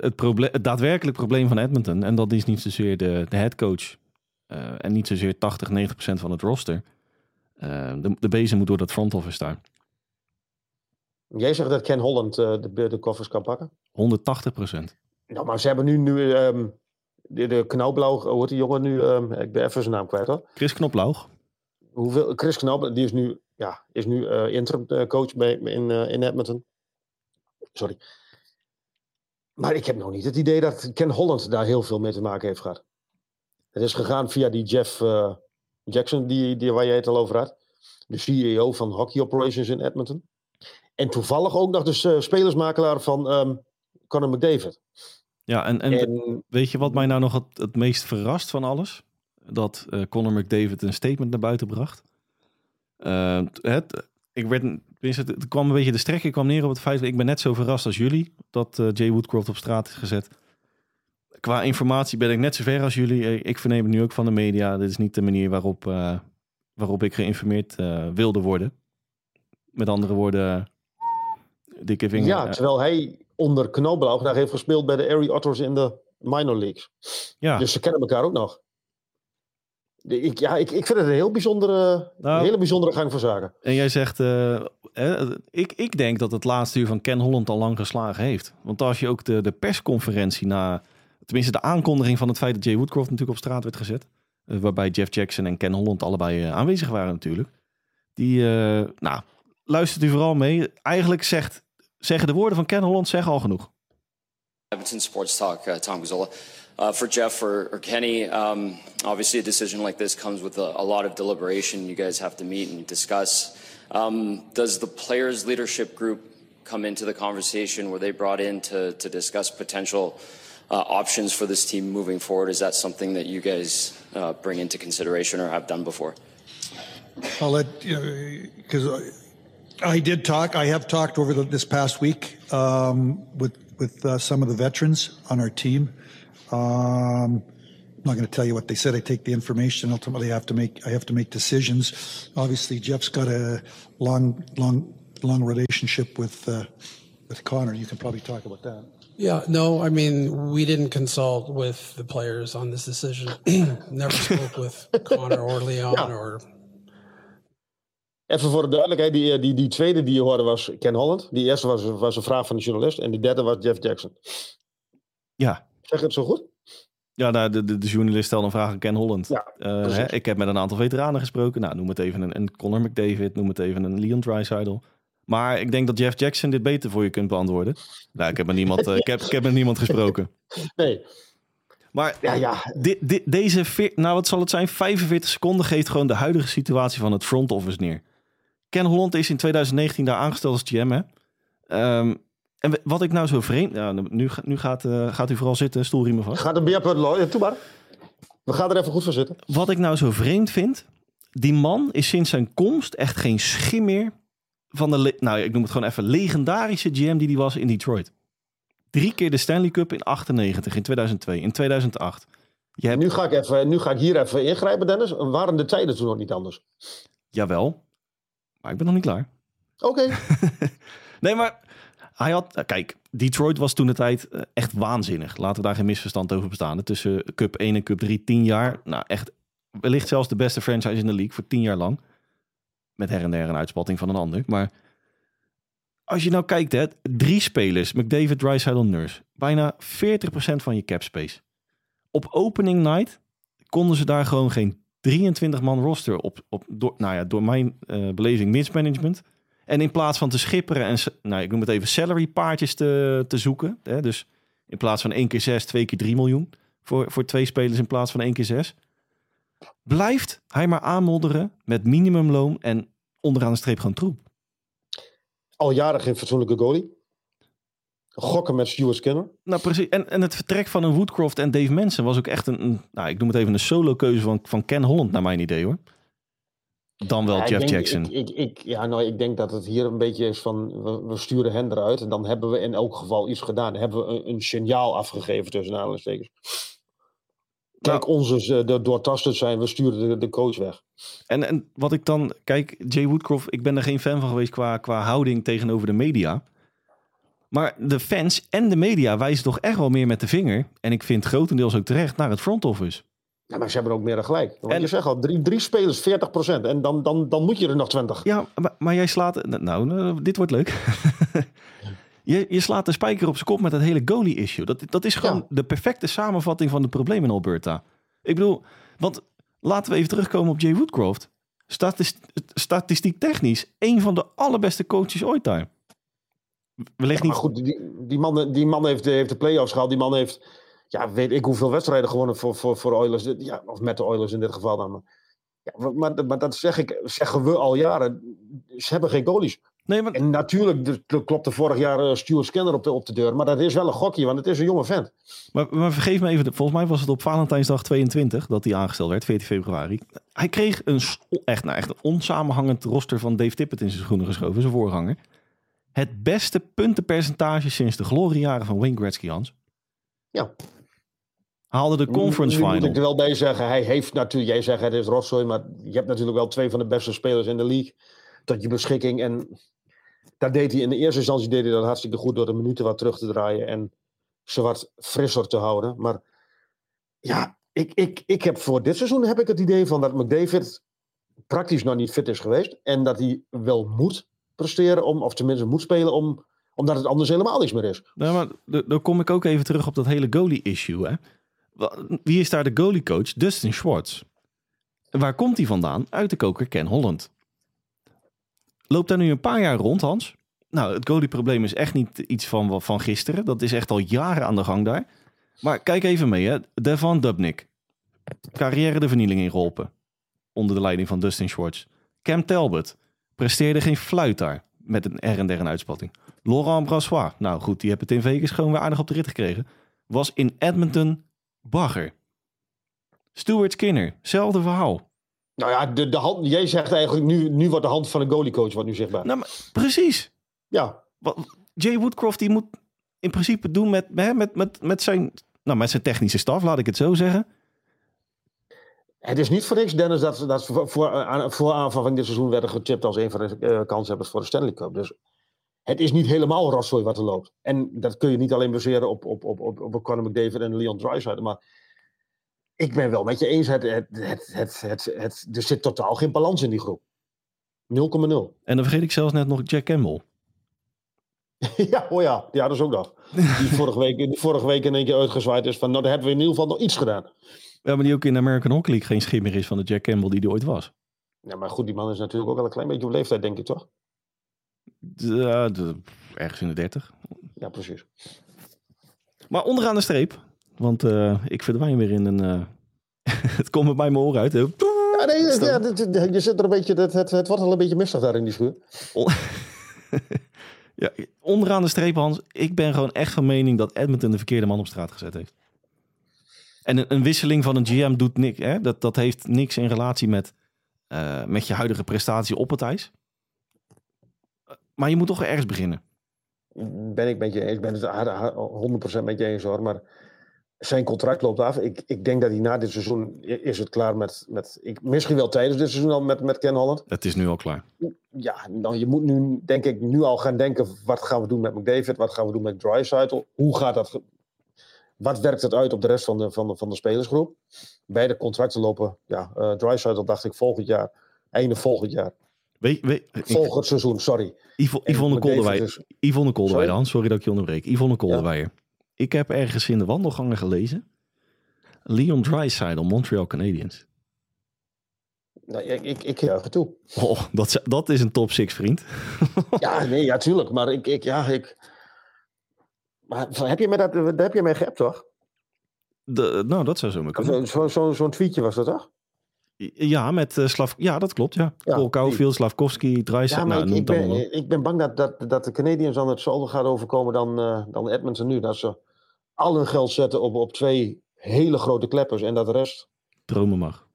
het, probleem, het daadwerkelijk probleem van Edmonton. En dat is niet zozeer de, de headcoach. En niet zozeer 80, 90 procent van het roster. de, de bezem moet door dat front office daar. Jij zegt dat Ken Holland de, de koffers kan pakken? 180 procent. Nou, maar ze hebben nu, nu um, de, de Knauwblauw, hoe heet die jongen nu? Um, ik ben even zijn naam kwijt hoor. Chris Knoblauch. Hoeveel, Chris Knauwblauw, die is nu, ja, is nu uh, interim coach bij, in, in Edmonton. Sorry. Maar ik heb nog niet het idee dat Ken Holland daar heel veel mee te maken heeft gehad. Het is gegaan via die Jeff uh, Jackson, die, die, waar jij het al over had. De CEO van Hockey Operations in Edmonton. En toevallig ook nog de spelersmakelaar van um, Conor McDavid. Ja, en, en, en, weet je wat mij nou nog het, het meest verrast van alles? Dat uh, Conor McDavid een statement naar buiten bracht. Uh, het, ik werd, het, het kwam een beetje de strekking kwam neer op het feit dat ik ben net zo verrast als jullie dat uh, Jay Woodcroft op straat is gezet. Qua informatie ben ik net zo ver als jullie. Ik verneem het nu ook van de media. Dit is niet de manier waarop, uh, waarop ik geïnformeerd uh, wilde worden. Met andere woorden, dikke vinger. Ja, terwijl hij onder Knobelauch daar heeft gespeeld bij de Erie Otters in de minor leagues. Ja. Dus ze kennen elkaar ook nog. Ik, ja, ik, ik vind het een heel bijzondere, nou, een hele bijzondere gang van zaken. En jij zegt, uh, eh, ik, ik denk dat het laatste uur van Ken Holland al lang geslagen heeft. Want als je ook de, de persconferentie na, tenminste de aankondiging van het feit dat Jay Woodcroft natuurlijk op straat werd gezet. Uh, waarbij Jeff Jackson en Ken Holland allebei uh, aanwezig waren natuurlijk. Die, nou, luistert u vooral mee. Eigenlijk zegt zeggen de woorden van Ken Holland zeggen al genoeg. Edmonton Sports Talk, uh, Tom Gazzola. Uh, for Jeff or, or Kenny, um, obviously a decision like this comes with a, a, lot of deliberation. You guys have to meet and discuss. Um, does the players' leadership group come into the conversation? Were they brought in to, to discuss potential uh, options for this team moving forward? Is that something that you guys uh, bring into consideration or have done before? I'll let you know because I did talk. I have talked over the, this past week um, with with uh, some of the veterans on our team. Um, I'm not going to tell you what they said. I take the information. Ultimately, I have to make I have to make decisions. Obviously, Jeff's got a long, long, long relationship with uh, with Connor. You can probably talk about that. Yeah, no, I mean, we didn't consult with the players on this decision. Never spoke with Connor or Leon Ja. or Even voor de duidelijkheid, die, eh, die, die tweede die je hoorde was Ken Holland. Die eerste was, was een vraag van de journalist. En die derde was Jeff Jackson. Ja, Zeg het zo goed? ja nou, de, de, de journalist stelde een vraag aan Ken Holland. Ja, Eh, hè, ik heb met een aantal veteranen gesproken. Nou, noem het even een, een Conor McDavid, noem het even een Leon Draisaitl. Maar ik denk dat Jeff Jackson dit beter voor je kunt beantwoorden. Nou, ik heb met niemand, eh, ik heb, ik heb met niemand gesproken. Nee. Maar Ja, ja. Deze, nou wat zal het zijn, 45 seconden geeft gewoon de huidige situatie van het front office neer. Ken Holland is in 2019 daar aangesteld als GM, hè? Ehm, en wat ik nou zo vreemd... Ja, nu, nu gaat, eh, gaat u vooral zitten, stoelriemen vast. Gaat een looien? Doe maar. We gaan er even goed voor zitten. Wat ik nou zo vreemd vind, die man is sinds zijn komst echt geen schim meer van de, nou ik noem het gewoon even, legendarische GM die die was in Detroit. Drie keer de Stanley Cup in 98, in 2002, in 2008. Je hebt, Nu ga, ik even, nu ga ik hier even ingrijpen, Dennis. Waren de tijden toen nog niet anders? jawel, maar ik ben nog niet klaar. Oké. Nee, maar hij had. eh, Kijk, Detroit was toen de tijd eh, echt waanzinnig. Laten we daar geen misverstand over bestaan. Tussen Cup 1 en Cup 3, 10 jaar. Nou, echt. Wellicht zelfs de beste franchise in de league voor 10 jaar lang. Met her en der een uitspatting van een ander. Maar als je nou kijkt, hè, drie spelers: McDavid, Drysdale, Nurse. Bijna 40% van je cap space. Op opening night konden ze daar gewoon geen 23 man roster op. op door, nou ja, door mijn eh, beleving mismanagement. En in plaats van te schipperen en, nou, ik noem het even salary paardjes te, te zoeken. Hè, dus in plaats van 1 keer 6, 2 keer 3 miljoen. Voor, voor twee spelers in plaats van 1 keer 6. Blijft hij maar aanmodderen met minimumloon en onderaan de streep gewoon troep. Al jaren geen fatsoenlijke goalie. Gokken met Stuart Skinner. Nou precies. En, en het vertrek van een Woodcroft en Dave Manson was ook echt een, een nou, ik noem het even een solo keuze van, van Ken Holland naar mijn idee hoor. Dan wel Ja, ik Jeff denk- Jackson. Ik, ik, ik- ja, nou, ik denk dat het hier een beetje is van, we, we sturen hen eruit. En dan hebben we in elk geval iets gedaan. Dan hebben we een, een signaal afgegeven tussen aanhalingstekens. Kijk, onze is, eh, de doortastend zijn, we sturen de, de coach weg. En, en wat ik dan, kijk, Jay Woodcroft, ik ben er geen fan van geweest qua, qua houding tegenover de media. Maar de fans en de media wijzen toch echt wel meer met de vinger. En ik vind grotendeels ook terecht naar het front office. Ja, maar ze hebben ook meer dan gelijk. Want En- je zegt al, drie, drie spelers, 40%. En dan, dan, dan moet je er nog 20. Ja, maar, maar jij slaat, nou, nou, dit wordt leuk. je, je slaat de spijker op zijn kop met het hele goalie-issue. Dat, dat is gewoon Ja. de perfecte samenvatting van de problemen in Alberta. Ik bedoel, want laten we even terugkomen op Jay Woodcroft. Statist, statistiek technisch, een van de allerbeste coaches ooit daar. Wellicht Maar niet goed, die, die man, die man heeft, de- heeft de play-offs gehaald. Die man heeft, ja, weet ik hoeveel wedstrijden gewonnen voor, voor, voor Oilers. Ja, of met de Oilers in dit geval dan. Maar, ja, maar, maar dat zeg ik, zeggen we al jaren. Ze hebben geen goalies. Nee, maar En natuurlijk de- klopte vorig jaar eh, Stuart Skinner op de, op de deur. Maar dat is wel een gokje, want het is een jonge vent. Maar, maar vergeef me even, volgens mij was het op Valentijnsdag 22 dat hij aangesteld werd, 14 februari. Hij kreeg een echt, nou echt een onsamenhangend roster van Dave Tippett in zijn schoenen geschoven, zijn voorganger. Het beste puntenpercentage sinds de gloriejaren van Wayne Gretzky, Hans. Ja. Haalde de conference nu, nu moet ik er final. wel bij zeggen, hij heeft natuurlijk, jij zegt het is rotzooi, maar je hebt natuurlijk wel twee van de beste spelers in de league tot je beschikking. En dat deed hij in de eerste instantie deed hij dat hartstikke goed door de minuten wat terug te draaien en ze wat frisser te houden. Maar ja, ik, ik, ik heb voor dit seizoen heb ik het idee van dat McDavid praktisch nog niet fit is geweest. En dat hij wel moet presteren, om, of tenminste moet spelen, om, omdat het anders helemaal niks meer is. Nou, maar dan kom ik ook even terug op dat hele goalie-issue. Wie is daar de goalie-coach? Dustin Schwartz. Waar komt hij vandaan? Uit de koker Ken Holland. Loopt daar nu een paar jaar rond, Hans? Nou, het goalie-probleem is echt niet iets van, van gisteren. Dat is echt al jaren aan de gang daar. Maar kijk even mee, hè. Devon Dubnik. Carrière de vernieling ingeholpen. Onder de leiding van Dustin Schwartz. Cam Talbot. Presteerde geen fluit daar. Met een R en der een uitspatting. Laurent Brassois. Nou goed, die heb het in Vegas gewoon weer aardig op de rit gekregen. Was in Edmonton bagger. Stuart Skinner. Zelfde verhaal. Nou ja, de, de hand, jij zegt eigenlijk nu, nu wordt de hand van de goaliecoach wat nu zichtbaar. Nou, maar, precies. Ja, Jay Woodcroft die moet in principe doen met, met, met, met, zijn, nou, met zijn technische staf, laat ik het zo zeggen. Het is niet voor niks, Dennis, dat ze dat voor, voor, aan- voor aanvang van dit seizoen werden getipt als een van de eh, kanshebbers voor de Stanley Cup. Dus het is niet helemaal rotzooi wat er loopt. En dat kun je niet alleen baseren op, op, op, op, op Conor McDavid en Leon Draisaitl, maar ik ben wel met je eens, het, het, het, het, het, het- er zit totaal geen balans in die groep. 0,0. En dan vergeet ik zelfs net nog Jack Campbell. ja, oh ja, ja, dat is ook nog. Die vorige week, vorige week in één keer uitgezwaaid is van, nou, dan hebben we in ieder geval nog iets gedaan. Ja, maar die ook in de American Hockey League geen schimmer is van de Jack Campbell die die ooit was. Ja, maar goed, die man is natuurlijk ook wel een klein beetje op leeftijd, denk ik, toch? De- ergens in de 30. Ja, precies. Maar onderaan de streep, want eh, ik verdwijn weer in een. eh, het komt bij mijn oren uit. hè. Ja, nee, ja, je zit er een beetje, het, het, het wordt al een beetje mistig daar in die schuur. Ja, onderaan de streep, Hans. Ik ben gewoon echt van mening dat Edmonton de verkeerde man op straat gezet heeft. En een, wisseling van een GM doet niks. Hè? Dat, dat heeft niks in relatie met, eh, met je huidige prestatie op het ijs. Maar je moet toch ergens beginnen. Ben ik met je eens. Ik ben het haar- haar- 100% met je eens hoor. Maar zijn contract loopt af. Ik, ik denk dat hij na dit seizoen is het klaar met. met ik, misschien wel tijdens dit seizoen al met, met Ken Holland. Het is nu al klaar. Ja, nou, je moet nu denk ik nu al gaan denken. Wat gaan we doen met McDavid? Wat gaan we doen met Dreisaitl? Hoe gaat dat? Wat werkt het uit op de rest van de, van de, van de spelersgroep? Beide contracten lopen. Ja, eh Dreisaitl dacht ik volgend jaar. Einde volgend jaar. Weet, ik- Volgend seizoen, sorry. Yvonne McDavid Kolderweijer. is- Yvonne Kolderweijer, Sorry? Sorry dat ik je onderbreek. Yvonne Kolderweijer. Ik heb ergens in de wandelgangen gelezen. Leon Draisaitl, Montreal Canadiens. Nou, ik, ik, ik juich het toe. Oh, dat, is- dat is een top 6 vriend. Ja, nee, ja, tuurlijk. Maar ik, ik ja, ik. Maar heb je mij dat, dat heb je mij geappt, toch? De, nou, dat zou zo maar kunnen. Zo'n zo, zo, zo'n tweetje was dat, toch? Ja, met eh, Slav... Ja, dat klopt, ja. Ja, Cole Caulfield, Slavkovski. Ja, maar nou, ik, ben, op. ik ben bang dat, dat, dat de Canadiens dan hetzelfde gaat overkomen dan, eh dan Edmonton nu. Dat ze al hun geld zetten op, op twee hele grote kleppers en dat de rest. Dromen mag.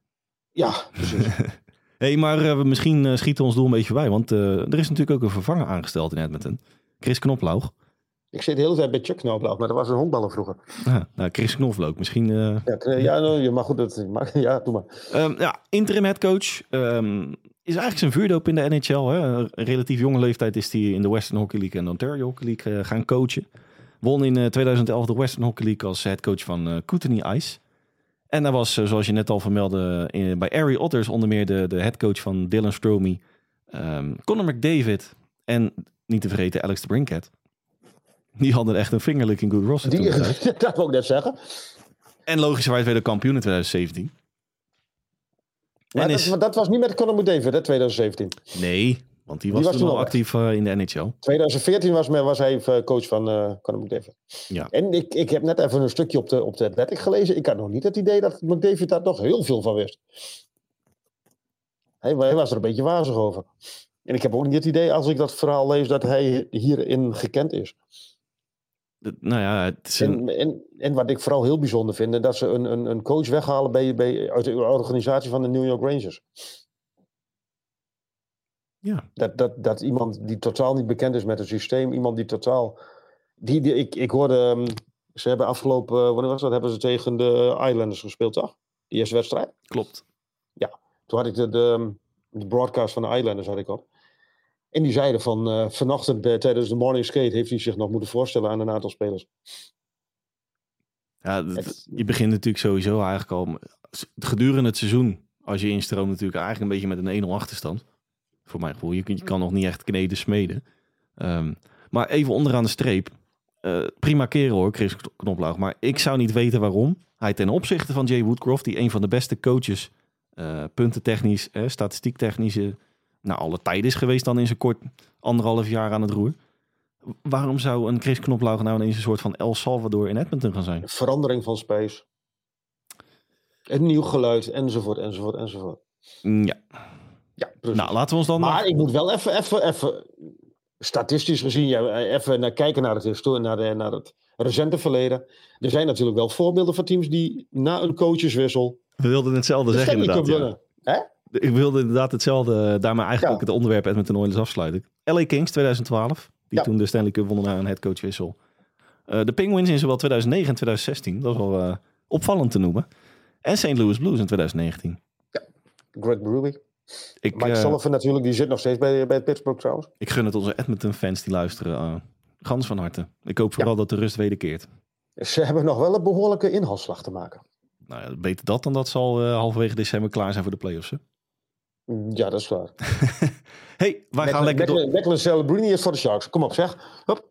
Ja, precies. hey, maar eh, misschien eh, schieten we ons doel een beetje bij. Want eh, er is natuurlijk ook een vervanger aangesteld in Edmonton. Chris Knoploog. ik zit de hele tijd bij Chuck Knoblauch, maar dat was een honkballer vroeger. Ah, nou, Chris Knoflook. Misschien Ja, ja, nou, je mag goed. Dat, mag, ja, doe maar. Ehm, ja, interim headcoach. ehm is eigenlijk zijn vuurdoop in de NHL. Hè? Relatief jonge leeftijd is hij in de Western Hockey League en de Ontario Hockey League gaan coachen. Won in eh, 2011 de Western Hockey League als headcoach van eh Kootenay Ice. En hij was, eh, zoals je net al vermeldde, in, bij Erie Otters onder meer de, de headcoach van Dylan Stromey, ehm Conor McDavid en niet te vergeten Alex de Brinket. Die hadden echt een vingerlijking good roster Die, dat wil ik net zeggen. En logischerwijs weer de kampioen in 2017. Maar En dat, is- maar dat was niet met Conor McDavid, hè, 2017. Nee, want die was, was toen al actief eh, in de NHL. 2014 was, was hij eh, coach van eh Conor McDavid. Ja. En ik, ik heb net even een stukje op de, op de Athletic gelezen. Ik had nog niet het idee dat McDavid daar nog heel veel van wist. Hij, hij was er een beetje wazig over. En ik heb ook niet het idee, als ik dat verhaal lees, dat hij hierin gekend is. De- nou ja, het is een, En, en, en wat ik vooral heel bijzonder vind, dat ze een, een, een coach weghalen bij, bij, uit de organisatie van de New York Rangers. Ja, Dat, dat, dat iemand die totaal niet bekend is met het systeem, iemand die totaal. Die, die, ik, ik hoorde, ehm, ze hebben afgelopen, eh, wanneer was dat? Hebben ze tegen de Islanders gespeeld, toch? De eerste wedstrijd. klopt. Toen had ik de, de, de broadcast van de Islanders had ik op. En die zeiden van eh, vanochtend bij, tijdens de morning skate heeft hij zich nog moeten voorstellen aan een aantal spelers. Ja, Het- je begint natuurlijk sowieso eigenlijk al gedurende het seizoen, als je instroomt natuurlijk eigenlijk een beetje met een 1-0 achterstand. Voor mijn gevoel, je, kunt- je kan nog niet echt kneden smeden. Ehm, maar even onderaan de streep. eh, prima kerel hoor, Chris Knoplaug. Maar ik zou niet weten waarom hij ten opzichte van Jay Woodcroft, die een van de beste coaches, eh puntentechnisch, eh, statistiek technisch, eh, nou alle tijd is geweest dan in zijn kort anderhalf jaar aan het roer. Waarom zou een Chris Knoplaug nou ineens een soort van El Salvador in Edmonton gaan zijn? Verandering van space. Een nieuw geluid, enzovoort, enzovoort, enzovoort. Mm, Ja, Ja, precies. nou laten we ons dan... Maar ik moet wel even, even, even statistisch gezien, ja, even naar kijken naar het, historie, naar, de, naar het recente verleden. Er zijn natuurlijk wel voorbeelden van teams die na een coacheswissel We wilden hetzelfde de zeggen Stanley Cup inderdaad. Ja. Hè? Ik wilde inderdaad hetzelfde, daarmee eigenlijk Ja. het onderwerp Edmonton Oilers afsluiten. LA Kings 2012, die Ja. toen de Stanley Cup wonnen na een headcoachwissel. Eh de Penguins in zowel 2009 en 2016, dat is wel eh, opvallend te noemen. En St. Louis Blues in 2019. Greg Berube. Ik, Mike Sullivan natuurlijk, die zit nog steeds bij, bij Pittsburgh trouwens. ik gun het onze Edmonton-fans die luisteren eh, gans van harte. Ik hoop vooral dat de rust wederkeert. Ze hebben nog wel een behoorlijke inhaalslag te maken. Nou ja, beter dat dan dat zal eh, halverwege december klaar zijn voor de playoffs. Hè? Ja, dat is waar. hey, wij gaan, lekker door, Declan Celebrini is voor de Sharks. Kom op zeg. Hup.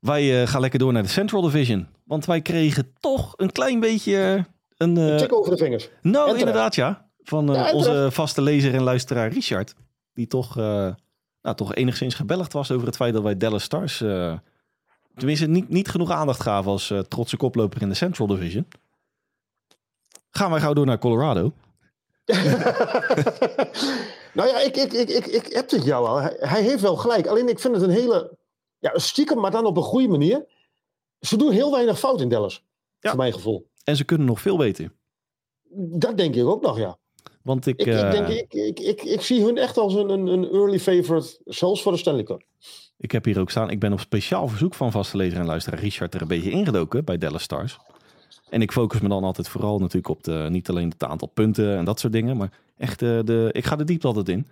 wij eh, gaan lekker door naar de Central Division. Want wij kregen toch een klein beetje een... eh, Tik over de vingers. Nou, inderdaad, ja. Van eh, Ja, onze vaste lezer en luisteraar Richard. Die toch, eh, nou, toch enigszins gebelligd was over het feit dat wij Dallas Stars... eh, tenminste, niet, niet genoeg aandacht gaven als trotse koploper in de Central Division. Gaan wij gauw door naar Colorado. nou ja, ik, ik, ik, ik, ik heb het jou al. Hij, hij heeft wel gelijk. Alleen ik vind het een hele... Ja, stiekem, maar dan op een goede manier. Ze doen heel weinig fout in Dallas. Ja. Voor mijn gevoel. En ze kunnen nog veel beter. Dat denk ik ook nog, ja. Want ik... Ik, ik, eh, denk, ik, ik, ik, ik zie hun echt als een, een, een early favorite. Zelfs voor de Stanley Cup. Ik heb hier ook staan. Ik ben op speciaal verzoek van vaste lezer en luisteraar Richard er een beetje ingedoken bij Dallas Stars. En ik focus me dan altijd vooral natuurlijk op de, niet alleen het aantal punten en dat soort dingen, maar echt eh, de, ik ga de diepte altijd in.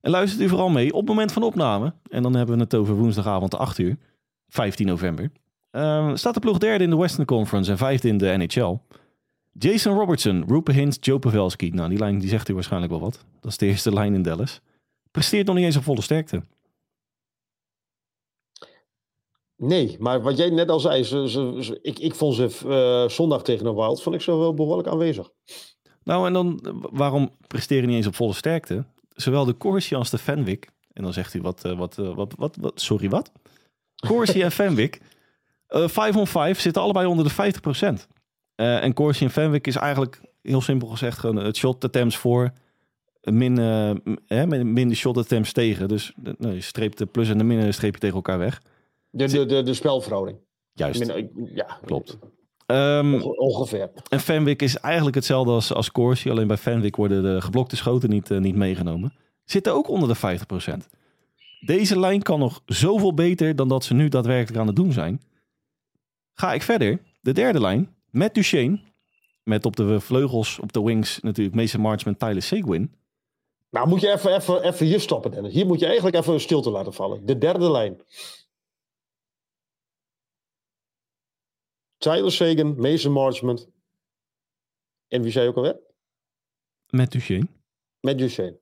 En luistert u vooral mee op het moment van opname. En dan hebben we het over woensdagavond 8 uur, 15 november. Ehm, staat de ploeg derde in de Western Conference en vijfde in de NHL. Jason Robertson, Rupert Hintz, Joe Pavelski. Nou, die lijn die zegt u waarschijnlijk wel wat. Dat is de eerste lijn in Dallas. Presteert nog niet eens op volle sterkte. Nee, maar wat jij net al zei, ze, ze, ze- ik, ik vond ze eh, zondag tegen de Wild, vond ik ze wel behoorlijk aanwezig. Nou, en dan eh, waarom presteren niet eens op volle sterkte? Zowel de Corsi als de Fenwick. En dan zegt u wat, eh, wat, wat, wat, wat sorry, wat? Corsi en Fenwick. eh 5 on 5 zitten allebei onder de 50%. Eh en Corsi en Fenwick is eigenlijk heel simpel gezegd gewoon het shot attempts voor. Min, eh, m- hè, min, de shot attempts tegen. Dus eh, nou, je streept de plus en de min streep je tegen elkaar weg. De, de, de, de spelverhouding. Juist, Min- ja, klopt. Ehm, Onge- ongeveer. En Fenwick is eigenlijk hetzelfde als, als Corsi. Alleen bij Fenwick worden de geblokte schoten niet, eh, niet meegenomen. Zitten ook onder de 50%. Deze lijn kan nog zoveel beter dan dat ze nu daadwerkelijk aan het doen zijn. Ga ik verder. De derde lijn. Met Duchesne. Met op de vleugels, op de wings natuurlijk Mason Marchman, Tyler Seguin. Nou, moet je even, even, even hier stoppen, Dennis. Hier moet je eigenlijk even een stilte laten vallen. De derde lijn. Tyler Sagan, Mason Marchment. En wie zei je ook alweer? Met Duchesne. Met Duchesne.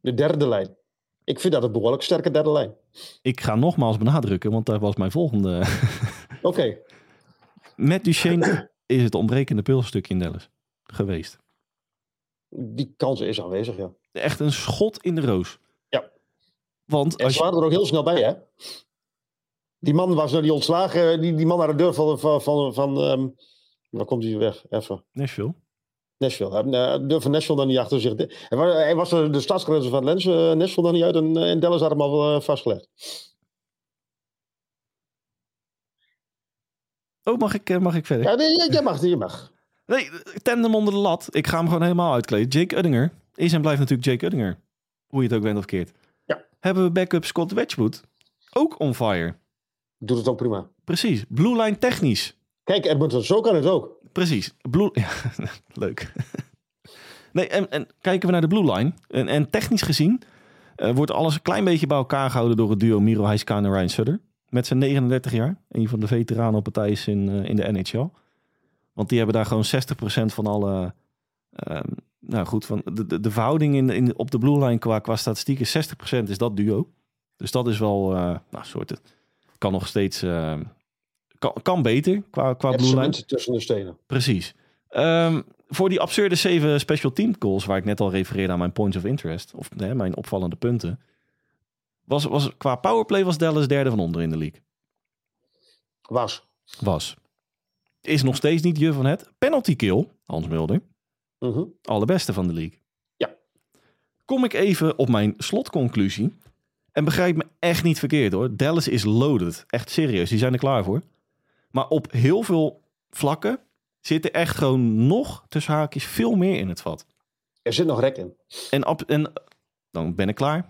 De derde lijn. Ik vind dat een behoorlijk sterke derde lijn. Ik ga nogmaals benadrukken, want daar was mijn volgende. Oké. Met Duchesne is het ontbrekende pulstukje in Dallas geweest. Die kans is aanwezig, ja. Echt een schot in de roos. Ja. Want En als ze je, waren er ook heel snel bij, hè? Die man was naar die ontslagen, die, die man naar de deur van, van, van, van ehm, waar komt hij weg? Even. Nashville. Nashville. Hij- De deur van Nashville dan niet achter zich. Hij was, de, stadsgrenzen van Lens, eh, Nashville dan niet uit en, eh, en Dallas had hem al eh, vastgelegd. Oh, mag ik, eh, mag ik verder? Ja, nee, je- je mag, je mag. Nee, tandem onder de lat. Ik ga hem gewoon helemaal uitkleden. Jake Uddinger is en blijft natuurlijk Jake Uddinger. Hoe je het ook bent of keert. Ja. Hebben we backup Scott Wedgwood. Ook on fire. Doet het ook prima. Precies. Blue line technisch. Kijk, Edmonton, zo kan het ook. Precies. Blue... Ja, leuk. nee, en, en kijken we naar de blue line. En, en technisch gezien eh, wordt alles een klein beetje bij elkaar gehouden door het duo Miro Heiskanen en Ryan Sutter. Met zijn 39 jaar. Een van de veteranen op partijs in, eh, in de NHL. Want die hebben daar gewoon 60% van alle... ehm, nou goed, van de, de, de verhouding in, in, op de blue line qua, qua statistieken, 60% is dat duo. Dus dat is wel, eh nou, soort, kan nog steeds, eh, kan, kan beter qua, qua Het blue line. tussen de stenen. Precies. Ehm, voor die absurde zeven special team calls, waar ik net al refereerde aan mijn points of interest, of hè, mijn opvallende punten, was, was qua powerplay was Dallas derde van onder in de league. Was. Was. Is nog steeds niet je van het. Penalty kill, Hans Mulder, Mhm. allerbeste van de league. Ja. Kom ik even op mijn slotconclusie. En begrijp me echt niet verkeerd hoor. Dallas is loaded. Echt serieus, die zijn er klaar voor. Maar op heel veel vlakken zit er echt gewoon nog tussen haakjes veel meer in het vat. Er zit nog rek in. En, ab- en dan ben ik klaar.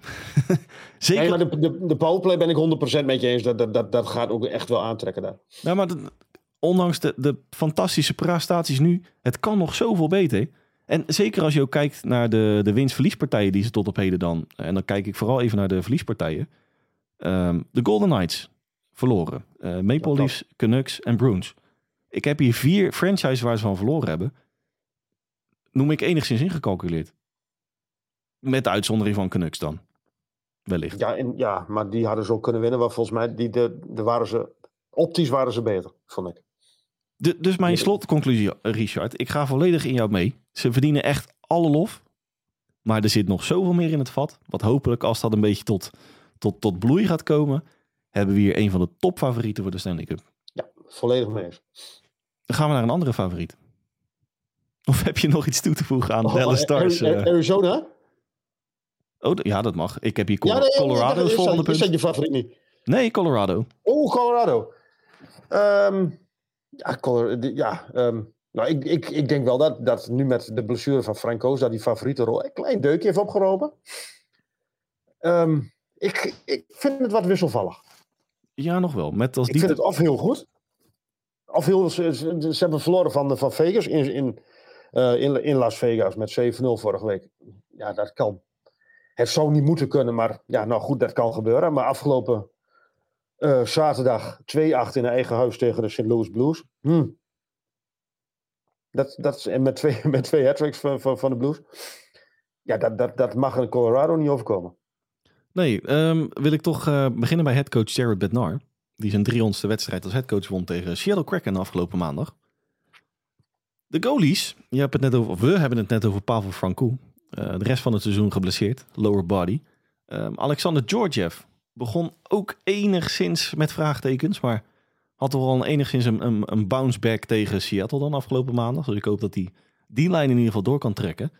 Nee, Zeker. maar de, de, de powerplay ben ik 100% met je eens. Dat, dat, dat, dat gaat ook echt wel aantrekken daar. Ja, maar dat- ondanks de, de fantastische prestaties nu, het kan nog zoveel beter. En zeker als je ook kijkt naar de, de winst-verliespartijen die ze tot op heden dan. En dan kijk ik vooral even naar de verliespartijen. Ehm, de Golden Knights verloren. Eh Maple Ja, Leafs, Canucks en Bruins. Ik heb hier vier franchises waar ze van verloren hebben. Noem ik enigszins ingecalculeerd. Met de uitzondering van Canucks dan. Wellicht. Ja, en, ja, maar die hadden ze ook kunnen winnen. Want volgens mij, die, de, de waren ze, optisch waren ze beter, vond ik. De- dus mijn slotconclusie, Richard. Ik ga volledig in jou mee. Ze verdienen echt alle lof. Maar er zit nog zoveel meer in het vat. Wat hopelijk, als dat een beetje tot, tot, tot bloei gaat komen... hebben we hier een van de topfavorieten voor de Stanley Cup. Ja, volledig mee eens. Dan gaan we naar een andere favoriet. Of heb je nog iets toe te voegen aan Oh, Dallas Stars? Eh? Arizona? Oh, ja, dat mag. Ik heb hier Col- Ja, nee, Colorado nee, als is dat- volgende Is dat punt. je favoriet niet? Nee, Colorado. Oh, Colorado. Ehm, ja, ehm, nou, ik, ik, ik denk wel dat, dat nu met de blessure van Franco's... dat die favoriete rol een klein deukje heeft opgeropen. Ehm, ik, ik vind het wat wisselvallig. Ja, nog wel. Met als Ik die vind het of heel goed... of heel, ze, ze, ze hebben verloren van, van Vegas in, in, eh, in, in Las Vegas met 7-0 vorige week. Ja, dat kan. Het zou niet moeten kunnen, maar ja, nou goed, dat kan gebeuren. Maar afgelopen eh, zaterdag 2-8 in eigen huis tegen de St. Louis Blues. Hm. Dat, dat, en met twee, met twee hat van, van, van de Blues. Ja, dat, dat, dat mag een Colorado niet overkomen. Nee, ehm, wil ik toch eh, beginnen bij headcoach Jared Bednar. Die zijn 300ste wedstrijd als headcoach won tegen Seattle Kraken afgelopen maandag. De goalies, je hebt het net over, we hebben het net over Pavel Francouz. Eh, de rest van het seizoen geblesseerd, lower body. Ehm, Alexander Georgiev begon ook enigszins met vraagtekens, maar had toch een, enigszins een, een, een bounce back tegen Seattle dan afgelopen maandag. Dus ik hoop dat hij die lijn in ieder geval door kan trekken.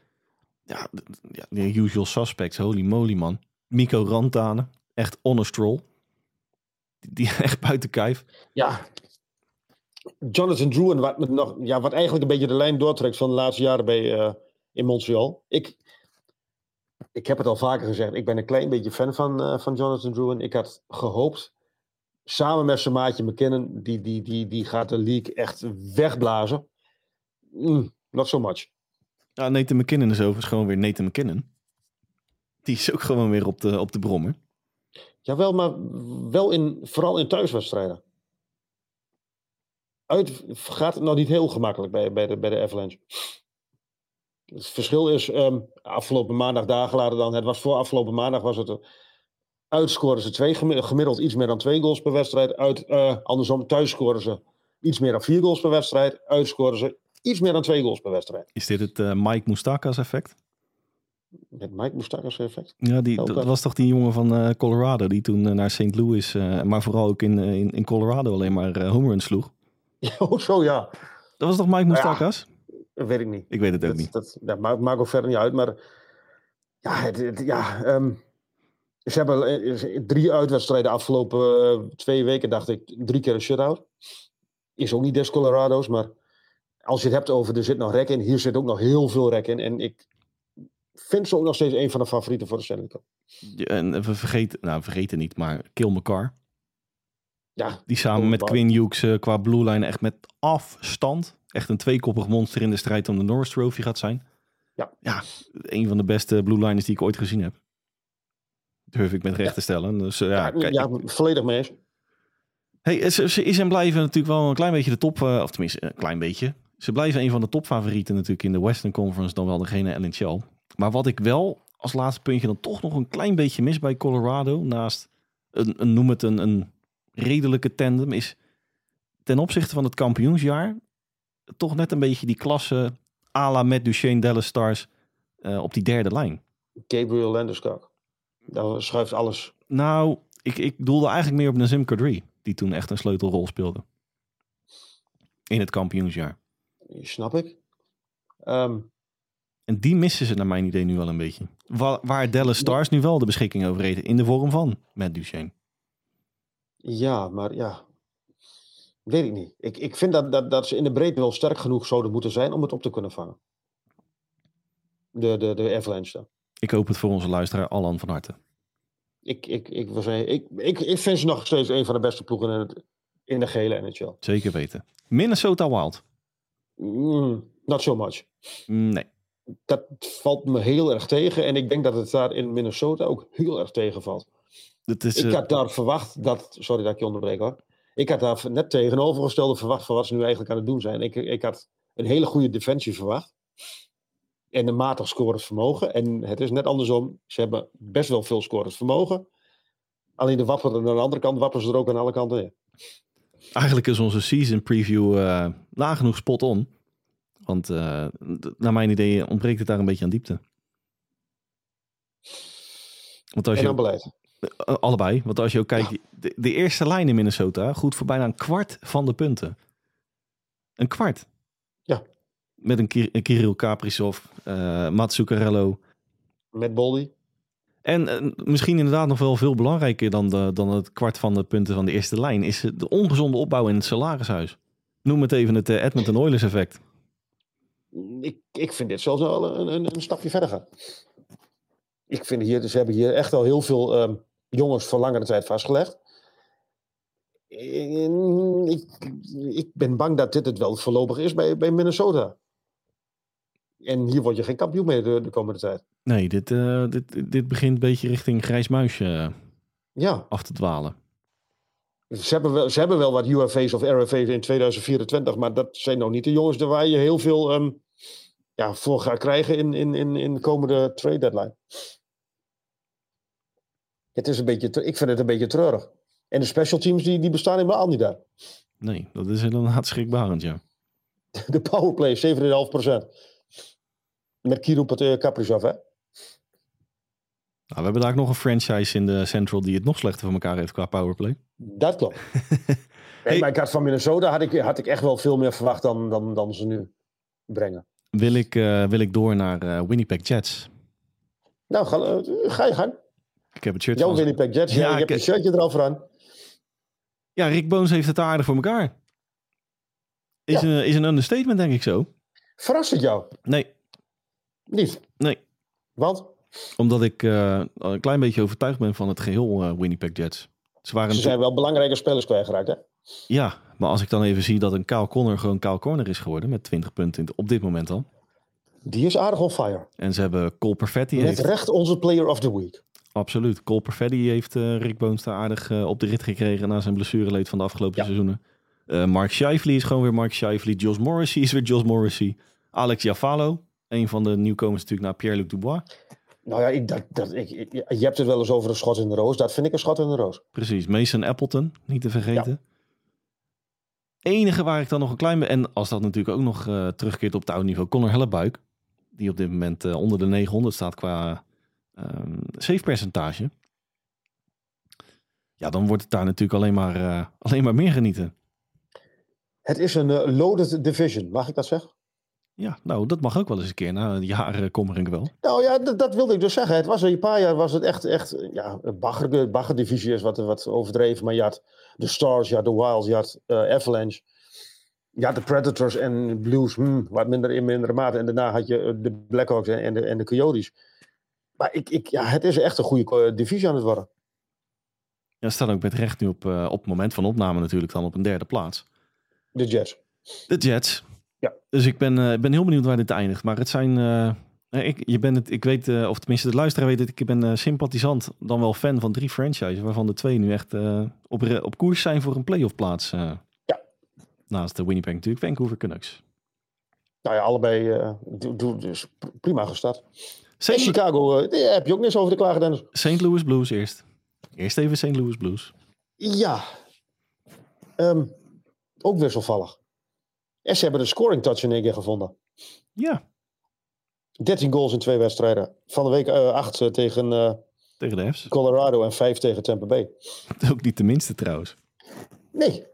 Ja, ja de usual suspects, holy moly man. Mico Rantanen, echt on a stroll. Die, die echt buiten kijf. Ja. Jonathan Druin, wat, nog, ja, wat eigenlijk een beetje de lijn doortrekt van de laatste jaren bij, eh, in Montreal. Ik, ik heb het al vaker gezegd, ik ben een klein beetje fan van, eh, van Jonathan Druin. Ik had gehoopt, samen met zijn maatje McKinnon, die, die, die, die gaat de league echt wegblazen. Mm, not so much. Ja, Nathan McKinnon is overigens gewoon weer Nathan McKinnon. Die is ook gewoon weer op de, op de brommer. Jawel, maar wel in, vooral in thuiswedstrijden. Uit gaat het nog niet heel gemakkelijk bij, bij, de, bij de Avalanche. Het verschil is, ehm, afgelopen maandag, dagen later dan, het was voor afgelopen maandag, was het, eh, uit scoren ze twee, gemi- gemiddeld iets meer dan twee goals per wedstrijd. Uit, eh, andersom, thuis scoren ze iets meer dan vier goals per wedstrijd. Uit scoren ze iets meer dan twee goals per wedstrijd. Is dit het eh, Mike Moustakas effect? Met Mike Moustakas effect. Ja, die, dat was toch die jongen van Colorado, die toen naar St. Louis, maar vooral ook in, in, in Colorado alleen maar home runs sloeg. oh, zo ja. Dat was toch Mike Moustakas? Dat weet ik niet. Ik weet het ook dat, niet. Dat, dat maakt, maakt ook verder niet uit. Maar ja, het, het- ja ehm, ze hebben eh, drie uitwedstrijden afgelopen eh, twee weken, dacht ik, drie keer een shutout. Is ook niet des Colorado's, maar als je het hebt over er zit nog rek in, hier zit ook nog heel veel rek in. En ik vind ze ook nog steeds een van de favorieten voor de Stanley Cup. Ja, En we vergeten, nou vergeten niet, maar Kill McCarr. Ja, Die samen met. Quinn Hughes eh, qua blue line echt met afstand echt een tweekoppig monster in de strijd om de Norris Trophy gaat zijn. Ja. Ja, een van de beste blue liners die ik ooit gezien heb. Durf ik met recht te stellen. Dus eh, ja, ja, kijk, ja, volledig mee eens. Hey, ze, ze is en blijven natuurlijk wel een klein beetje de top, eh, of tenminste een klein beetje. Ze blijven een van de topfavorieten natuurlijk in de Western Conference, dan wel degene NHL. Maar wat ik wel als laatste puntje dan toch nog een klein beetje mis bij Colorado, naast een, een noem het een, een redelijke tandem, is ten opzichte van het kampioensjaar toch net een beetje die klasse à la met Duchesne Dallas Stars eh, op die derde lijn. Gabriel Landeskog. Daar schuift alles. Nou, ik, ik doelde eigenlijk meer op Nazim Kadri, die toen echt een sleutelrol speelde. In het kampioensjaar. Snap ik. Ehm, En die missen ze naar mijn idee nu wel een beetje. Waar, waar Dallas Stars nu wel de beschikking over reden. In de vorm van Matt Duchesne. Ja, maar ja. Weet ik niet. Ik, ik vind dat, dat, dat ze in de breedte wel sterk genoeg zouden moeten zijn om het op te kunnen vangen. De, de, de Avalanche dan. Ik hoop het voor onze luisteraar Allan van harte. Ik, ik, ik, ik, ik, ik vind ze nog steeds een van de beste ploegen in, het, in de gele NHL. Zeker weten. Minnesota Wild. Mm, not so much. Nee. Dat valt me heel erg tegen. En ik denk dat het daar in Minnesota ook heel erg tegenvalt. Het is, Ik eh, had daar verwacht dat. Sorry dat ik je onderbreek hoor. Ik had daar net tegenovergestelde verwacht van wat ze nu eigenlijk aan het doen zijn. Ik, ik had een hele goede defensie verwacht. En een matig scorend vermogen. En het is net andersom. Ze hebben best wel veel scorend vermogen. Alleen de wapperen aan de andere kant wapperen ze er ook aan alle kanten in. Eigenlijk is onze season preview eh nagenoeg spot on. Want eh, naar mijn idee ontbreekt het daar een beetje aan diepte. Want als En je, beleid. Eh, allebei. Want als je ook kijkt, de, de eerste lijn in Minnesota goed voor bijna een kwart van de punten. Een kwart. Ja. Met een, Kir- Kirill Kaprizov, Mats Zuccarello. Met Boldy. En eh, misschien inderdaad nog wel veel belangrijker dan, de, dan het kwart van de punten van de eerste lijn... is de ongezonde opbouw in het salarishuis. Noem het even het eh, Edmonton Oilers effect. Ik, ik vind dit zelfs wel een, een, een stapje verder gaan. Ik vind hier, ze hebben hier echt al heel veel ehm, jongens voor langere tijd vastgelegd. Ik, ik ben bang dat dit het wel voorlopig is bij, bij Minnesota. En hier word je geen kampioen mee de, de komende tijd. Nee, dit, eh, dit, dit begint een beetje richting grijs muisje eh, Ja, af te dwalen. ze hebben wel, ze hebben wel wat UFA's of RFA's in 2024, maar dat zijn nog niet de jongens waar je heel veel ehm, ja, voor gaat krijgen in, in, in, in de komende trade deadline. Het is een beetje, ik vind het een beetje treurig. En de special teams die, die bestaan helemaal niet daar. Nee, dat is inderdaad schrikbarend, ja. De powerplay 7,5%. Met Kirill Pat- Kaprizov, hè? Nou, we hebben daar ook nog een franchise in de Central die het nog slechter voor elkaar heeft qua powerplay. Dat klopt. Hey. hey. Maar ik had van Minnesota had ik, had ik echt wel veel meer verwacht dan, dan, dan ze nu brengen. Wil ik, eh, wil ik door naar eh, Winnipeg Jets. Nou, ga, eh, ga je gang. Ik heb het shirt Jouw. Winnipeg Jets, Ja, ik- hebt je shirtje er al voor aan. Ja, Rick Bones heeft het aardig voor elkaar. Is, Ja. een, is een understatement, denk ik zo. Verrast het jou? Nee, Niet. nee. Want Omdat ik eh, een klein beetje overtuigd ben van het geheel eh, Winnipeg Jets. Ze waren ze zijn wel belangrijke spelers kwijtgeraakt, hè? Ja, maar als ik dan even zie dat een Kyle Connor gewoon Kyle Connor is geworden met 20 punten in- op dit moment al. Die is aardig on fire. En ze hebben Cole Perfetti Met heeft, recht onze player of the week. Absoluut. Cole Perfetti heeft eh, Rick daar aardig eh, op de rit gekregen na zijn blessureleed van de afgelopen Ja. seizoenen. Eh, Mark Scheifele is gewoon weer Mark Scheifele. Josh Morrissey is weer Josh Morrissey. Alex Jafalo, een van de nieuwkomers natuurlijk naar Pierre-Luc Dubois. Nou ja, ik, dat, dat, ik, je hebt het wel eens over een schot in de roos. Dat vind ik een schot in de roos. Precies, Mason Appleton, niet te vergeten. Enige waar ik dan nog een klein... En als dat natuurlijk ook nog terugkeert op het oude niveau... Connor Hellebuik, die op dit moment onder de 900 staat qua ehm save percentage. Ja, dan wordt het daar natuurlijk alleen maar, eh, alleen maar meer genieten. Het is een eh, loaded division, mag ik dat zeggen? Ja, nou, dat mag ook wel eens een keer. Na jaren kommer ik wel. Nou ja, dat, dat wilde ik dus zeggen. Het was een paar jaar was het echt, echt ja, bagger, baggerdivisie is wat, wat overdreven. Maar je had de Stars, je had de Wilds, je had eh, Avalanche. Je had de Predators en Blues, hmm, wat minder in mindere mate. En daarna had je eh, de Blackhawks en, en, de, en de Coyotes. Maar ik, ik, ja, het is echt een goede divisie aan het worden. Ja, staan ook met recht nu op, eh, op het moment van opname natuurlijk dan op een derde plaats. De Jets. De Jets. Ja. Dus ik ben, eh, ben heel benieuwd waar dit eindigt. Maar het zijn. eh, ik, je bent het, ik weet, of tenminste de luisteraar weet het, ik ben sympathisant, dan wel fan van drie franchises, waarvan de twee nu echt op, op koers zijn voor een playoff plaats. Ja. Naast de Winnipeg natuurlijk, Vancouver Canucks. Nou ja, allebei dus prima gestart. St. Chicago, eh, daar heb je ook niks over te klagen, Dennis. St. Louis Blues eerst. Eerst even St. Louis Blues. Ja. Ehm, ook wisselvallig. En ze hebben de scoring touch in één keer gevonden. Ja, 13 goals in twee wedstrijden. Van de week 8 tegen eh, tegen de F's. Colorado en 5 tegen Tampa Bay. Ook niet de minste trouwens. Nee.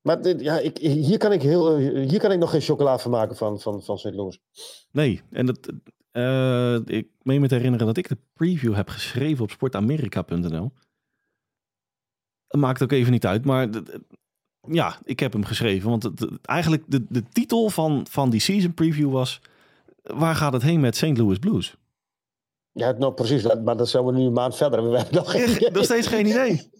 Maar dit, ja, ik, hier, kan ik heel, eh, hier kan ik nog geen chocola van maken van, van, van St. Louis. Nee, en dat, eh, ik meen me te herinneren dat ik de preview heb geschreven op sportamerika.nl. Dat maakt ook even niet uit, maar ja, ik heb hem geschreven. Want het, het- eigenlijk de, de titel van, van die season preview was waar gaat het heen met St. Louis Blues? Ja, nou precies. Maar dat zijn we nu een maand verder. We hebben nog geen. Nog steeds geen idee.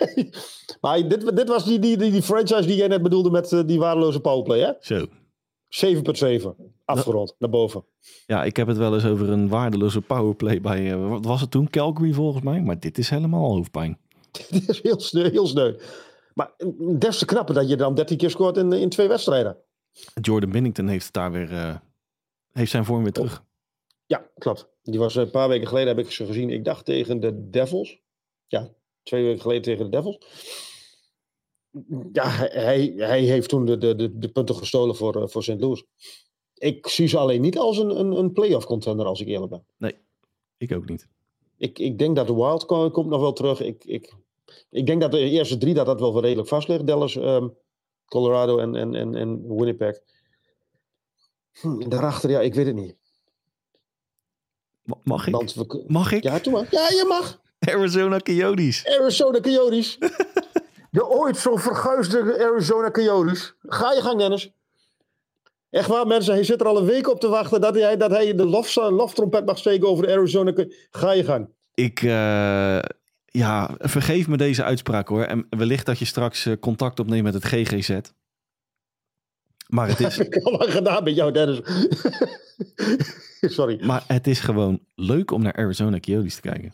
maar dit, dit was die, die, die, die franchise die jij net bedoelde met uh, die waardeloze powerplay, hè? Zo. 7.7. Afgerond, naar boven. Ja, ik heb het wel eens over een waardeloze powerplay bij, uh, wat was het toen? Calgary volgens mij. Maar dit is helemaal hoofdpijn. dit is heel sneu, heel sneu. Maar des te knapper dat je dan 13 keer scoort in, in twee wedstrijden. Jordan Binnington heeft daar weer, uh, heeft zijn vorm weer terug. Ja, klopt. Die was een paar weken geleden, heb ik ze gezien. Ik dacht tegen de Devils. Ja, twee weken geleden tegen de Devils. Ja, hij, hij heeft toen de, de, de punten gestolen voor, uh, voor St. Louis. Ik zie ze alleen niet als een, een, een playoff contender, als ik eerlijk ben. Nee, ik ook niet. Ik, ik denk dat de Wild komt nog wel terug. Ik, ik, ik denk dat de eerste drie dat dat wel redelijk vast ligt. Dallas, um, Colorado en, en, en, en Winnipeg. Hm, daarachter, ja, ik weet het niet. Mag ik? We, mag ik? Ja, doe maar. Ja, je mag. Arizona Coyotes. Arizona Coyotes. de ooit zo verguisde Arizona Coyotes. Ga je gang, Dennis. Echt waar, mensen. Hij zit er al een week op te wachten dat hij, dat hij de lof, loftrompet mag steken over de Arizona Ga je gang. Ik, uh, ja, vergeef me deze uitspraak hoor. En wellicht dat je straks contact opneemt met het GGZ. Maar het is... heb ik al lang gedaan met jou, Dennis. Sorry. Maar het is gewoon leuk om naar Arizona Coyotes te kijken.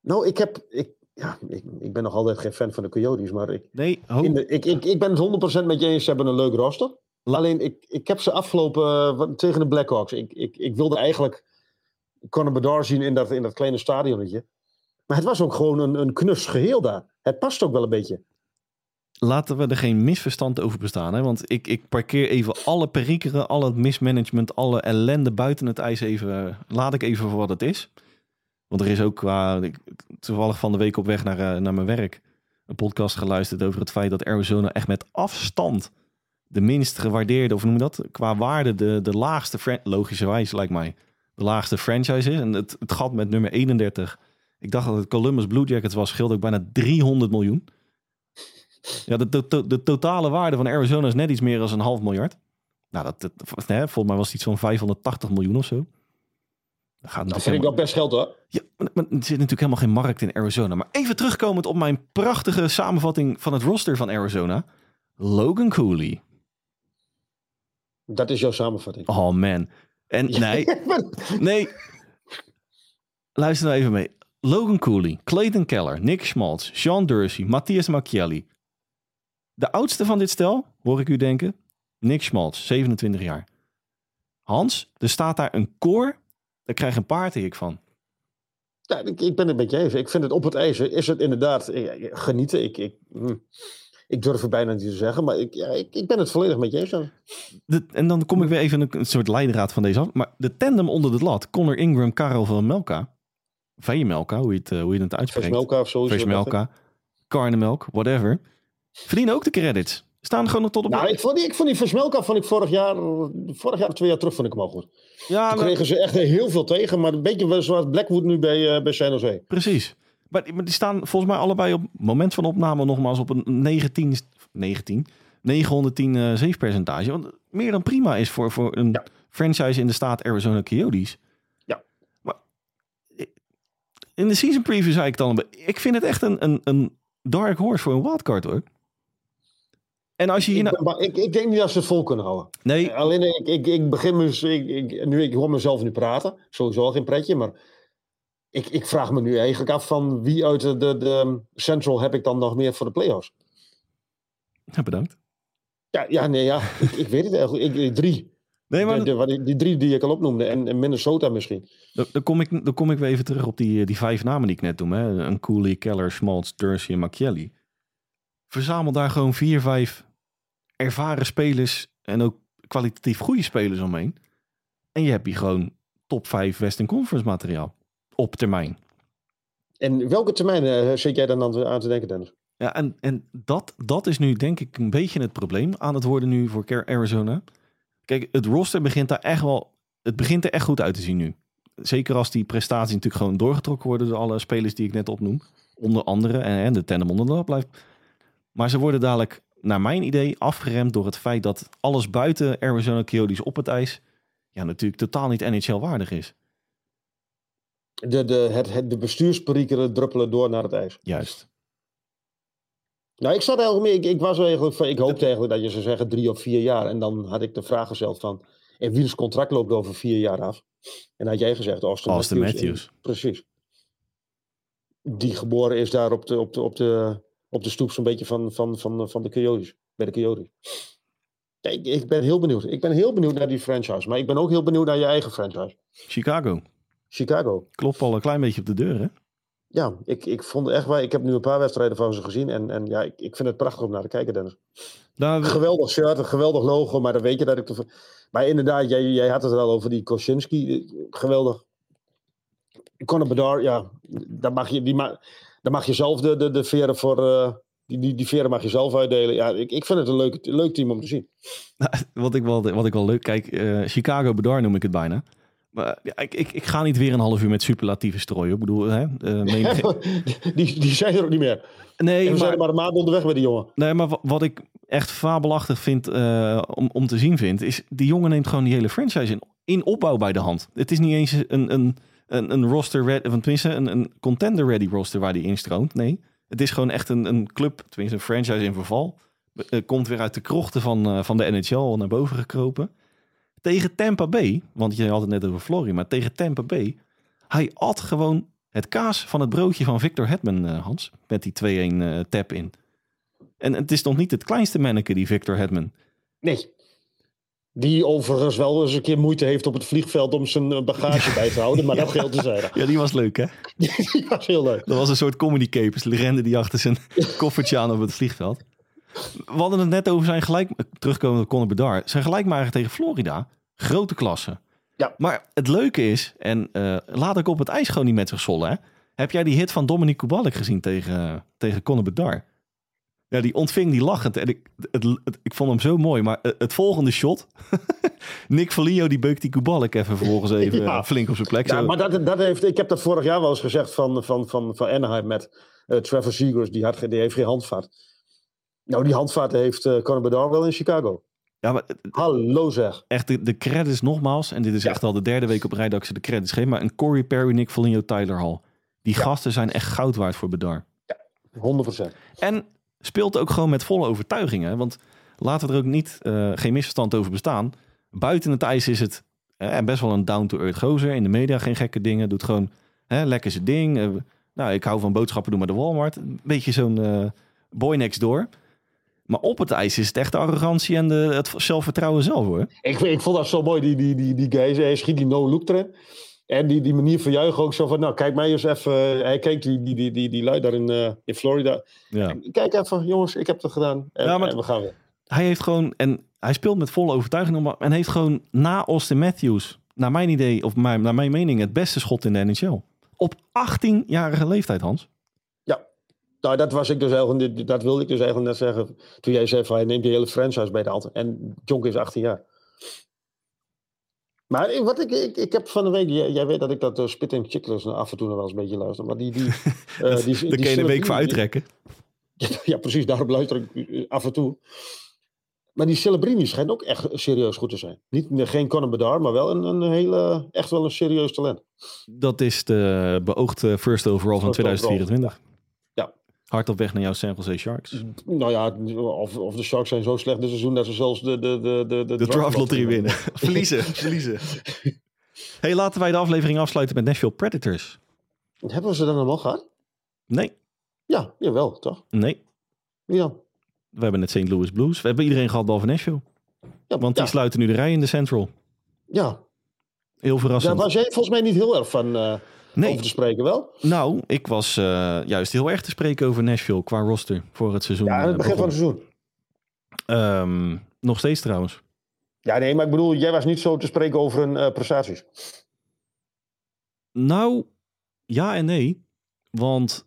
Nou, ik heb... Ik, ja, ik, ik ben nog altijd geen fan van de Coyotes, maar ik... Nee, de, ik, ik, ik ben het 100% met je eens. Ze hebben een leuk roster. Alleen, ik, ik heb ze afgelopen uh, tegen de Blackhawks. Ik, ik, ik wilde eigenlijk Conor Bedard zien in dat, in dat kleine stadionnetje. Maar het was ook gewoon een, een knus geheel daar. Het past ook wel een beetje. Laten we er geen misverstand over bestaan. Hè? Want ik, ik parkeer even alle perikelen, alle mismanagement, alle ellende buiten het ijs even. Laat ik even voor wat het is. Want er is ook qua. Toevallig van de week op weg naar, uh, naar mijn werk. Een podcast geluisterd over het feit dat Arizona echt met afstand de minst gewaardeerde, of noem je dat? Qua waarde, de, de laagste, logischerwijs lijkt mij, de laagste franchise is. En het, het gat met nummer 31 ik dacht dat het Columbus Blue Jackets was, scheelde ook bijna 300 miljoen. Ja, de, de, de, totale waarde van Arizona is net iets meer dan een half miljard. Nou, dat, dat hè, volgens mij was het iets van 580 miljoen of zo. Dat, gaat dat vind ik wel best geld hoor. Ja, maar, maar, er zit natuurlijk helemaal geen markt in Arizona. Maar even terugkomend op mijn prachtige samenvatting van het roster van Arizona. Logan Cooley. Dat is jouw samenvatting. Oh man. En nee, nee. Luister nou even mee. Logan Cooley, Clayton Keller, Nick Schmaltz, Sean Dursey, Matthias Macchielli. De oudste van dit stel, hoor ik u denken, Nick Schmaltz, 27 jaar. Hans, er staat daar een koor, daar krijg een paard ik van. Ja, ik, ik ben het met je even. Ik vind het op het ijs is het inderdaad genieten. Ik, ik, hm, ik durf het bijna niet te zeggen, maar ik, ja, ik, ik ben het volledig met je eens. De, en dan kom ik weer even een, een soort leidraad van deze af. Maar de tandem onder de lat, Connor Ingram, Karel van Melka Veemelka, hoe je het, hoe je het uitspreekt. Veemelka of zo. Veemelka, Karnemelk, whatever. Verdienen ook de credits. Staan gewoon nog tot op... Nou, ik vond die, ik vond die Versmelka vond ik vorig jaar, vorig jaar of twee jaar terug vond ik hem al goed. Ja, Toen kregen ze echt heel veel tegen, maar een beetje zoals Blackwood nu bij, uh, bij San Jose. Precies. Maar, maar, die staan volgens mij allebei op moment van opname nogmaals op een 19, 19 910 uh, zeefpercentage. Wat meer dan prima is voor, voor een ja. franchise in de staat Arizona Coyotes in de season preview zei ik dan, ik vind het echt een, een, een dark horse voor een wildcard hoor. En als je hier ik, nou... ik, ik, denk niet dat ze het vol kunnen houden. Nee. Alleen ik, ik, ik begin me, ik, ik, nu ik hoor mezelf nu praten, sowieso geen pretje, maar ik, ik vraag me nu eigenlijk af van wie uit de, de, de Central heb ik dan nog meer voor de playoffs? Ja, bedankt. Ja, ja nee, ja, ik, ik weet het eigenlijk. Ik, drie. Nee, maar... De, de, die drie die ik al opnoemde. En, en Minnesota misschien. Dan, kom ik, dan kom ik weer even terug op die, die vijf namen die ik net noem. Hè. Een Cooley, Keller, Schmaltz, Dursey en Macchielli. Verzamel daar gewoon vier, vijf ervaren spelers. En ook kwalitatief goede spelers omheen. En je hebt hier gewoon top 5 Western Conference materiaal. Op termijn. En welke termijn uh, zit jij dan aan te denken, Dennis? Ja, en, en dat, dat is nu denk ik een beetje het probleem aan het worden nu voor Arizona. Kijk, het roster begint daar echt wel. Het begint er echt goed uit te zien nu. Zeker als die prestaties natuurlijk gewoon doorgetrokken worden door alle spelers die ik net opnoem. Onder andere. En, en de tandem onder de blijft. Maar ze worden dadelijk, naar mijn idee, afgeremd door het feit dat alles buiten Arizona Coyotes op het ijs ja, natuurlijk totaal niet NHL-waardig is. De, de, het, het, de bestuursperikelen druppelen door naar het ijs. Juist. Nou, ik zat eigenlijk meer. Ik, ik was eigenlijk. van- Ik hoopte eigenlijk dat je zou zeggen drie of vier jaar. En dan had ik de vraag gesteld van. En wiens contract loopt over vier jaar af? En had jij gezegd Austin, Austin Matthews. Matthews. En- precies. Die geboren is daar op de, op de, op de, op de stoep zo'n beetje van, van, van, van de Coyotes. Bij de Coyotes. Ik, ik ben heel benieuwd. Ik ben heel benieuwd naar die franchise. Maar ik ben ook heel benieuwd naar je eigen franchise. Chicago. Chicago. Klopt al een klein beetje op de deur, hè? Ja, ik, ik vond echt waar. Ik heb nu een paar wedstrijden van ze gezien. En, en ja, ik, ik vind het prachtig om naar te kijken, Dennis. Daar, Geweldig shirt, een geweldig logo, maar dan weet je dat ik... Te... Maar inderdaad, jij, jij had het er al over die Kosinski. eh, Geweldig. Conor Bedard, ja, daar mag je, die ma daar mag je zelf de, de, de veren voor... eh, die, die, die veren mag je zelf uitdelen. Ja, ik, ik vind het een leuk, leuk team om te zien. wat, ik wel, wat ik wel leuk... Kijk, eh, Chicago Bedar noem ik het bijna. Maar ja, ik, ik, ik ga niet weer een half uur met superlatieve strooien. Ik bedoel, hè? eh, die, die zijn er ook niet meer. nee, En we maar, zijn er maar een maand onderweg met die jongen. nee, maar wa- wat ik echt fabelachtig vind eh, om, om te zien vind... is die jongen neemt gewoon die hele franchise in, in opbouw bij de hand. Het is niet eens een, een, een, een roster... Ready, of tenminste, een, een contender-ready roster waar die instroomt. Nee, het is gewoon echt een, een club, tenminste een franchise in verval. Eh, komt weer uit de krochten van, van de NHL naar boven gekropen. Tegen Tampa Bay, want je had het net over Florida, maar tegen Tampa Bay, hij at gewoon het kaas van het broodje van Victor Hedman, eh, Hans, met die 2-1 eh, tap in. En het is nog niet het kleinste manneke, die Victor Hedman. Nee. Die overigens wel eens een keer moeite heeft op het vliegveld om zijn eh, bagage bij te houden. Maar dat geldt te zeggen. Ja, die was leuk, hè? Die was heel leuk. Dat was een soort comedy capers. Rende die achter zijn koffertje aan op het vliegveld. We hadden het net over zijn gelijk... Terugkomen op Conor Bedard. Zijn gelijkmaker tegen Florida. Grote klasse. Ja. Maar het leuke is... En eh, laat ik op het ijs gewoon niet met zich zollen, hè? Heb jij die hit van Dominic Kubalik gezien tegen, tegen Conor Bedard? Ja, die ontving die lachend. En ik, het, het- ik vond hem zo mooi. Maar het, het volgende shot... Nick Foligno die beukt die Kubalik even vervolgens even Ja. flink op zijn plek. Ja, Zo. maar dat, dat heeft, ik heb dat vorig jaar wel eens gezegd van, van, van, van Anaheim met eh, Trevor. Die, had, die heeft geen handvat. Nou, die handvat heeft eh Conor Bedard wel in Chicago. Ja, maar Hallo zeg. echt de, de credits nogmaals. En dit is Ja. echt al de derde week op rij dat ik ze de credits geef. Maar een Corey Perry, Nick Foligno, Tyler Hall. Die gasten zijn echt goud waard voor Bedar. 100%. En speelt ook gewoon met volle overtuiging. Hè? Want laten we er ook niet, eh, geen misverstand over bestaan. Buiten het ijs is het eh, best wel een down-to-earth gozer. In de media geen gekke dingen. Doet gewoon hè, lekker zijn ding. Eh, nou, ik hou van boodschappen doen bij de Walmart. Een beetje zo'n eh, boy next door. Maar op het ijs is het echt de arrogantie en de, het zelfvertrouwen zelf hoor. Ik, ik vond dat zo mooi, die, die, die, die guy. Hij schiet die no-look trend. En die, die manier van juichen ook zo van, nou kijk mij eens even. Hij kijkt die, die, die, die, die lui daar in, eh, in Florida. Ja. Kijk even, jongens, ik heb het gedaan. En, Ja, maar- en we gaan weer. hij heeft gewoon, en hij speelt met volle overtuiging, en heeft gewoon na Austin Matthews, naar mijn idee, of mijn, naar mijn mening, het beste schot in de NHL. Op 18-jarige leeftijd, Hans. Nou, dat, was ik dus eigenlijk, dat wilde ik dus eigenlijk net zeggen. Toen jij zei van hij neemt die hele franchise bij de hand. En Jonk is 18 jaar. Maar wat ik, ik, ik heb van de week, jij, jij weet dat ik dat uh, Spit en Chicklers af en toe nog wel eens een beetje luister. Maar die. die, eh, die, die kun je een week voor uitrekken. Ja, precies, daarom luister ik uh, af en toe. Maar die Celebrini schijnt ook echt serieus goed te zijn. Niet, geen Conor Bedard, maar wel een, een hele, echt wel een serieus talent. Dat is de beoogde first overall van First overall. 2024. Ja. Hard op weg naar jouw San Jose Sharks. Nou ja, of, of de Sharks zijn zo slecht dit seizoen dat ze zelfs de, de, de, de, De draft lottery winnen. verliezen, verliezen. Hey, laten wij de aflevering afsluiten met Nashville Predators. Hebben we ze dan allemaal gehad? Nee, Ja, jawel, toch? nee. Dan? We hebben het St. Louis Blues. We hebben iedereen gehad behalve Nashville. Ja, Want ja, die sluiten nu de rij in de Central. ja. Heel daar verrassend. was jij volgens mij niet heel erg van eh, Nee, over te spreken, wel? nou, ik was eh, juist heel erg te spreken over Nashville qua roster voor het seizoen. Ja, aan het eh, begin van het seizoen. Ehm, nog steeds trouwens. Ja, nee, maar ik bedoel, jij was niet zo te spreken over hun eh, prestaties. Nou, ja en nee. Want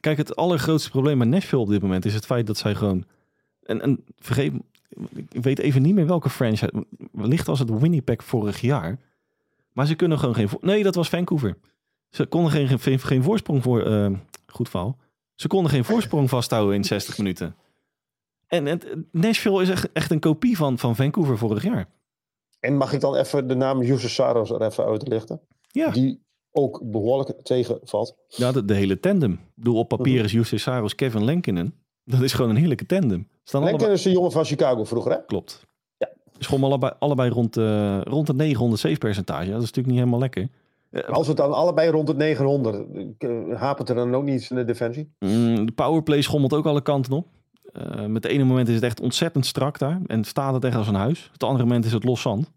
kijk, het allergrootste probleem met Nashville op dit moment is het feit dat zij gewoon. En, en vergeet, ik weet even niet meer welke franchise. Wellicht was het Winnipeg vorig jaar. Maar ze kunnen gewoon geen. Nee, dat was Vancouver. Ze konden geen, geen, geen voorsprong voor. eh, goed verhaal. Ze konden geen voorsprong vasthouden in 60 minuten. En Nashville is echt, echt een kopie van, van Vancouver vorig jaar. En mag ik dan even de naam Justus Saros er even uitlichten? Ja, Die ook behoorlijk tegenvalt. ja de, de hele tandem. Ik bedoel, op papier Mhm. is Justus Saros, Kevin Lenkinen. Dat is gewoon een heerlijke tandem. Staan Lenken allebei... is de jongen van Chicago vroeger, hè? Klopt. Ja. Schommel allebei, allebei rond, eh rond het 900 save percentage. Dat is natuurlijk niet helemaal lekker. Maar Als het dan allebei rond het 900, eh, hapert er dan ook niet iets in de defensie? Mm, de powerplay schommelt ook alle kanten op. Eh, met de ene moment is het echt ontzettend strak daar. En staat het echt als een huis. Het andere moment is het los zand.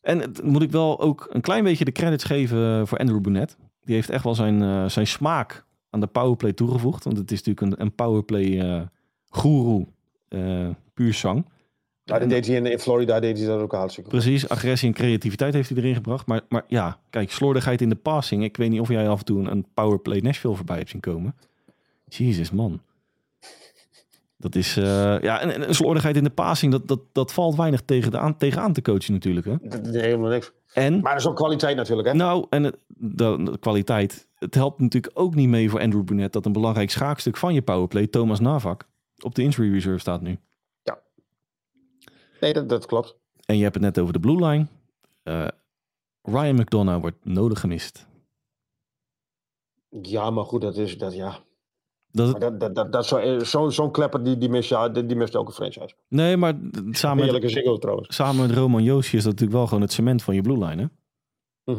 En het, moet ik wel ook een klein beetje de credits geven voor Andrew Burnett. Die heeft echt wel zijn, eh, zijn smaak aan de powerplay toegevoegd. Want het is natuurlijk een, een powerplay eh guru. eh, puur zang. Ja, dat deed hij in, in Florida deed hij dat ook hartstikke goed. Precies, agressie en creativiteit heeft hij erin gebracht. Maar, maar ja, kijk, slordigheid in de passing. Ik weet niet of jij af en toe een, powerplay Nashville voorbij hebt zien komen. Jezus, man. Dat is, eh, ja, en, slordigheid in de passing, dat, dat, dat valt weinig tegen de aan, tegenaan te coachen natuurlijk. Hè? Dat deed helemaal niks. En, Maar dat is ook kwaliteit natuurlijk, hè? nou, en het- de, de kwaliteit. Het helpt natuurlijk ook niet mee voor Andrew Burnett dat een belangrijk schaakstuk van je powerplay, Thomas Navak, op de injury reserve staat nu. Nee, dat, dat klopt. En je hebt het net over de blue line. Eh, Ryan McDonough wordt nodig gemist. Ja, maar goed, dat is dat, ja. Dat, dat, dat, dat, dat, zo- eh, Zo'n klepper, die, die, mist, ja, die, die mist elke franchise. nee, maar samen Heerlijke met, Ziggo trouwens. samen met Roman Joosje is dat natuurlijk wel gewoon het cement van je blue line. Hè?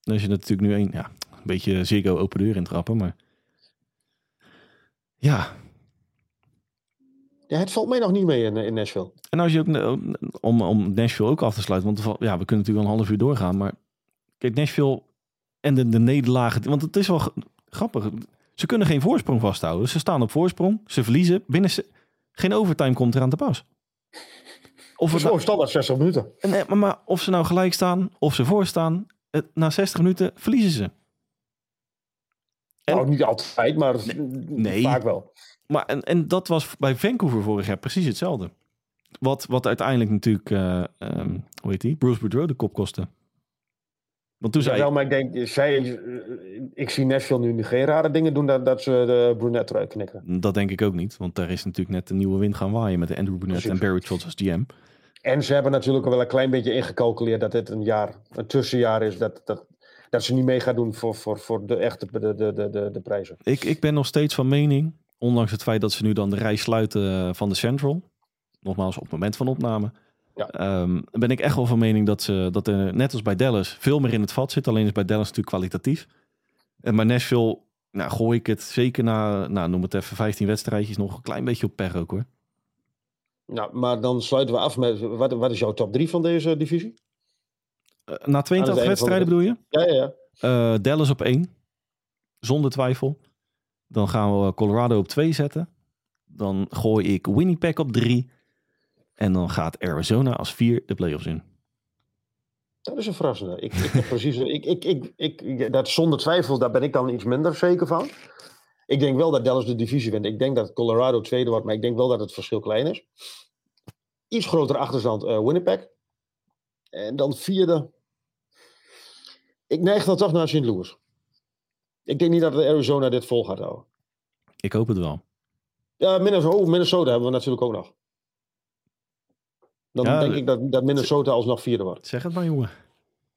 Dan is je natuurlijk nu een, ja, een beetje Ziggo open deur in trappen. Maar ja, Ja, het valt mij nog niet mee in, eh, in Nashville. en als je ook, eh, om, om Nashville ook af te sluiten, want ja, we kunnen natuurlijk wel een half uur doorgaan. Maar kijk, Nashville en de, de nederlagen, want het is wel grappig. Ze kunnen geen voorsprong vasthouden. Ze staan op voorsprong, ze verliezen. Binnen ze, geen overtime komt eraan te pas. Of het Zo nou, standaard 60 minuten. en, eh, maar, maar of ze nou gelijk staan, of ze voor staan, het, na 60 minuten verliezen ze. En- Nou, niet altijd, maar nee. vaak wel. Maar en, en dat was bij Vancouver vorig jaar precies hetzelfde. Wat, wat uiteindelijk natuurlijk, eh, ehm, hoe heet die? Bruce Boudreau de kop kostte. Want toen Ja, zei wel, maar ik denk, zij, ik zie Nashville nu geen rare dingen doen dat, dat ze de Brunette eruit knikken. dat denk ik ook niet. Want daar is natuurlijk net een nieuwe wind gaan waaien met de Andrew Precies. en Barry Trotz als GM. En ze hebben natuurlijk wel een klein beetje ingecalculeerd dat dit een jaar, een tussenjaar is, dat, dat, dat ze niet mee gaan doen voor, voor, voor de echte de, de, de, de, de prijzen. Ik, ik ben nog steeds van mening, ondanks het feit dat ze nu dan de rij sluiten eh, van de Central. Nogmaals, op het moment van opname. Ja. ehm, ben ik echt wel van mening dat, ze, dat er, net als bij Dallas, veel meer in het vat zit. Alleen is bij Dallas natuurlijk kwalitatief. En bij Nashville, nou, gooi ik het zeker na, nou, noem het even 15 wedstrijdjes, nog een klein beetje op per ook hoor. Nou, maar dan sluiten we af met, wat, wat is jouw top 3 van deze divisie? Eh, na 82 einde van wedstrijden de- bedoel je? Ja, ja, ja. Eh, Dallas op 1. Zonder twijfel. Dan gaan we Colorado op 2 zetten. Dan gooi ik Winnipeg op 3. En dan gaat Arizona als 4 de playoffs in. Dat is een verrassende. Ik, ik precies, ik, ik, ik, ik, dat zonder twijfel, daar ben ik dan iets minder zeker van. Ik denk wel dat Dallas de divisie wint. Ik denk dat Colorado tweede wordt, maar ik denk wel dat het verschil klein is. Iets grotere achterstand eh, Winnipeg. En dan vierde. Ik neig dan toch naar St. Louis. Ik denk niet dat Arizona dit vol gaat houden. Ik hoop het wel. Ja, Minnesota, oh, Minnesota hebben we natuurlijk ook nog. Dan Ja, denk de- ik dat, dat Minnesota alsnog vierde wordt. Zeg het maar jongen.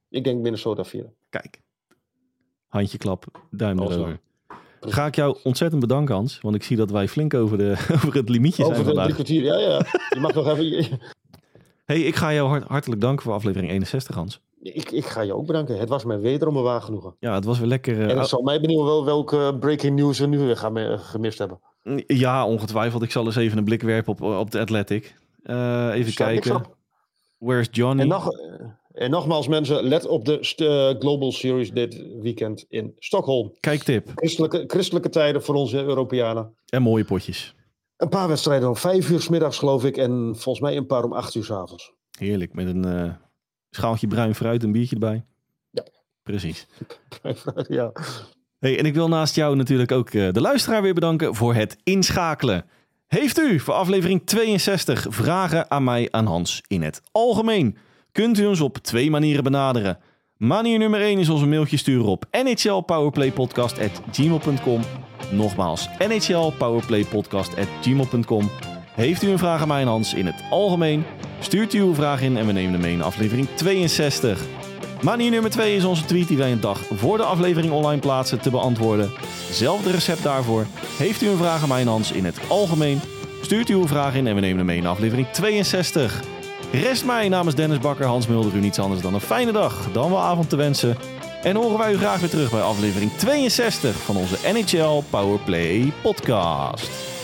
Ik denk Minnesota vierde. Kijk. Handje klap, duim erover. Ga ik jou ontzettend bedanken Hans. Want ik zie dat wij flink over, de, over het limietje zijn Over de vandaag. kwartier, ja, ja. Je mag nog even... Hey, ik ga jou hart- hartelijk danken voor aflevering 61 Hans. Ik, ik ga je ook bedanken. Het was mij wederom een waar genoegen. Ja, het was weer lekker. eh, En het zal mij benieuwen wel welke breaking news we nu weer gaan me- gemist hebben. Ja, ongetwijfeld. Ik zal eens even een blik werpen op, op de Athletic. Eh, even kijken. Where's Johnny? En, nog, eh, en nogmaals mensen, let op de eh, Global Series dit weekend in Stockholm. Kijktip. Christelijke, christelijke tijden voor onze Europeanen. En mooie potjes. Een paar wedstrijden om vijf uur 's middags geloof ik. En volgens mij een paar om acht uur 's avonds. Heerlijk. Met een eh, schaaltje bruin fruit, een biertje erbij. Ja. Precies. ja. Hey, en ik wil naast jou natuurlijk ook eh, de luisteraar weer bedanken voor het inschakelen. Heeft u voor aflevering 62 vragen aan mij, aan Hans in het algemeen? Kunt u ons op twee manieren benaderen. Manier nummer 1 is onze mailtje sturen op nhlpowerplaypodcast.gmail.com Nogmaals, nhlpowerplaypodcast.gmail.com Heeft u een vraag aan mij Hans in het algemeen? Stuurt u uw vraag in en we nemen hem mee in aflevering 62. Manier nummer 2 is onze tweet die wij een dag voor de aflevering online plaatsen te beantwoorden. Zelfde recept daarvoor. Heeft u een vraag aan mij Hans in het algemeen? Stuurt u uw vraag in en we nemen hem mee in aflevering 62. Rest mij namens Dennis Bakker, Hans Mulder u niets anders dan een fijne dag, dan wel avond te wensen. En horen wij u graag weer terug bij aflevering 62 van onze NHL Powerplay podcast.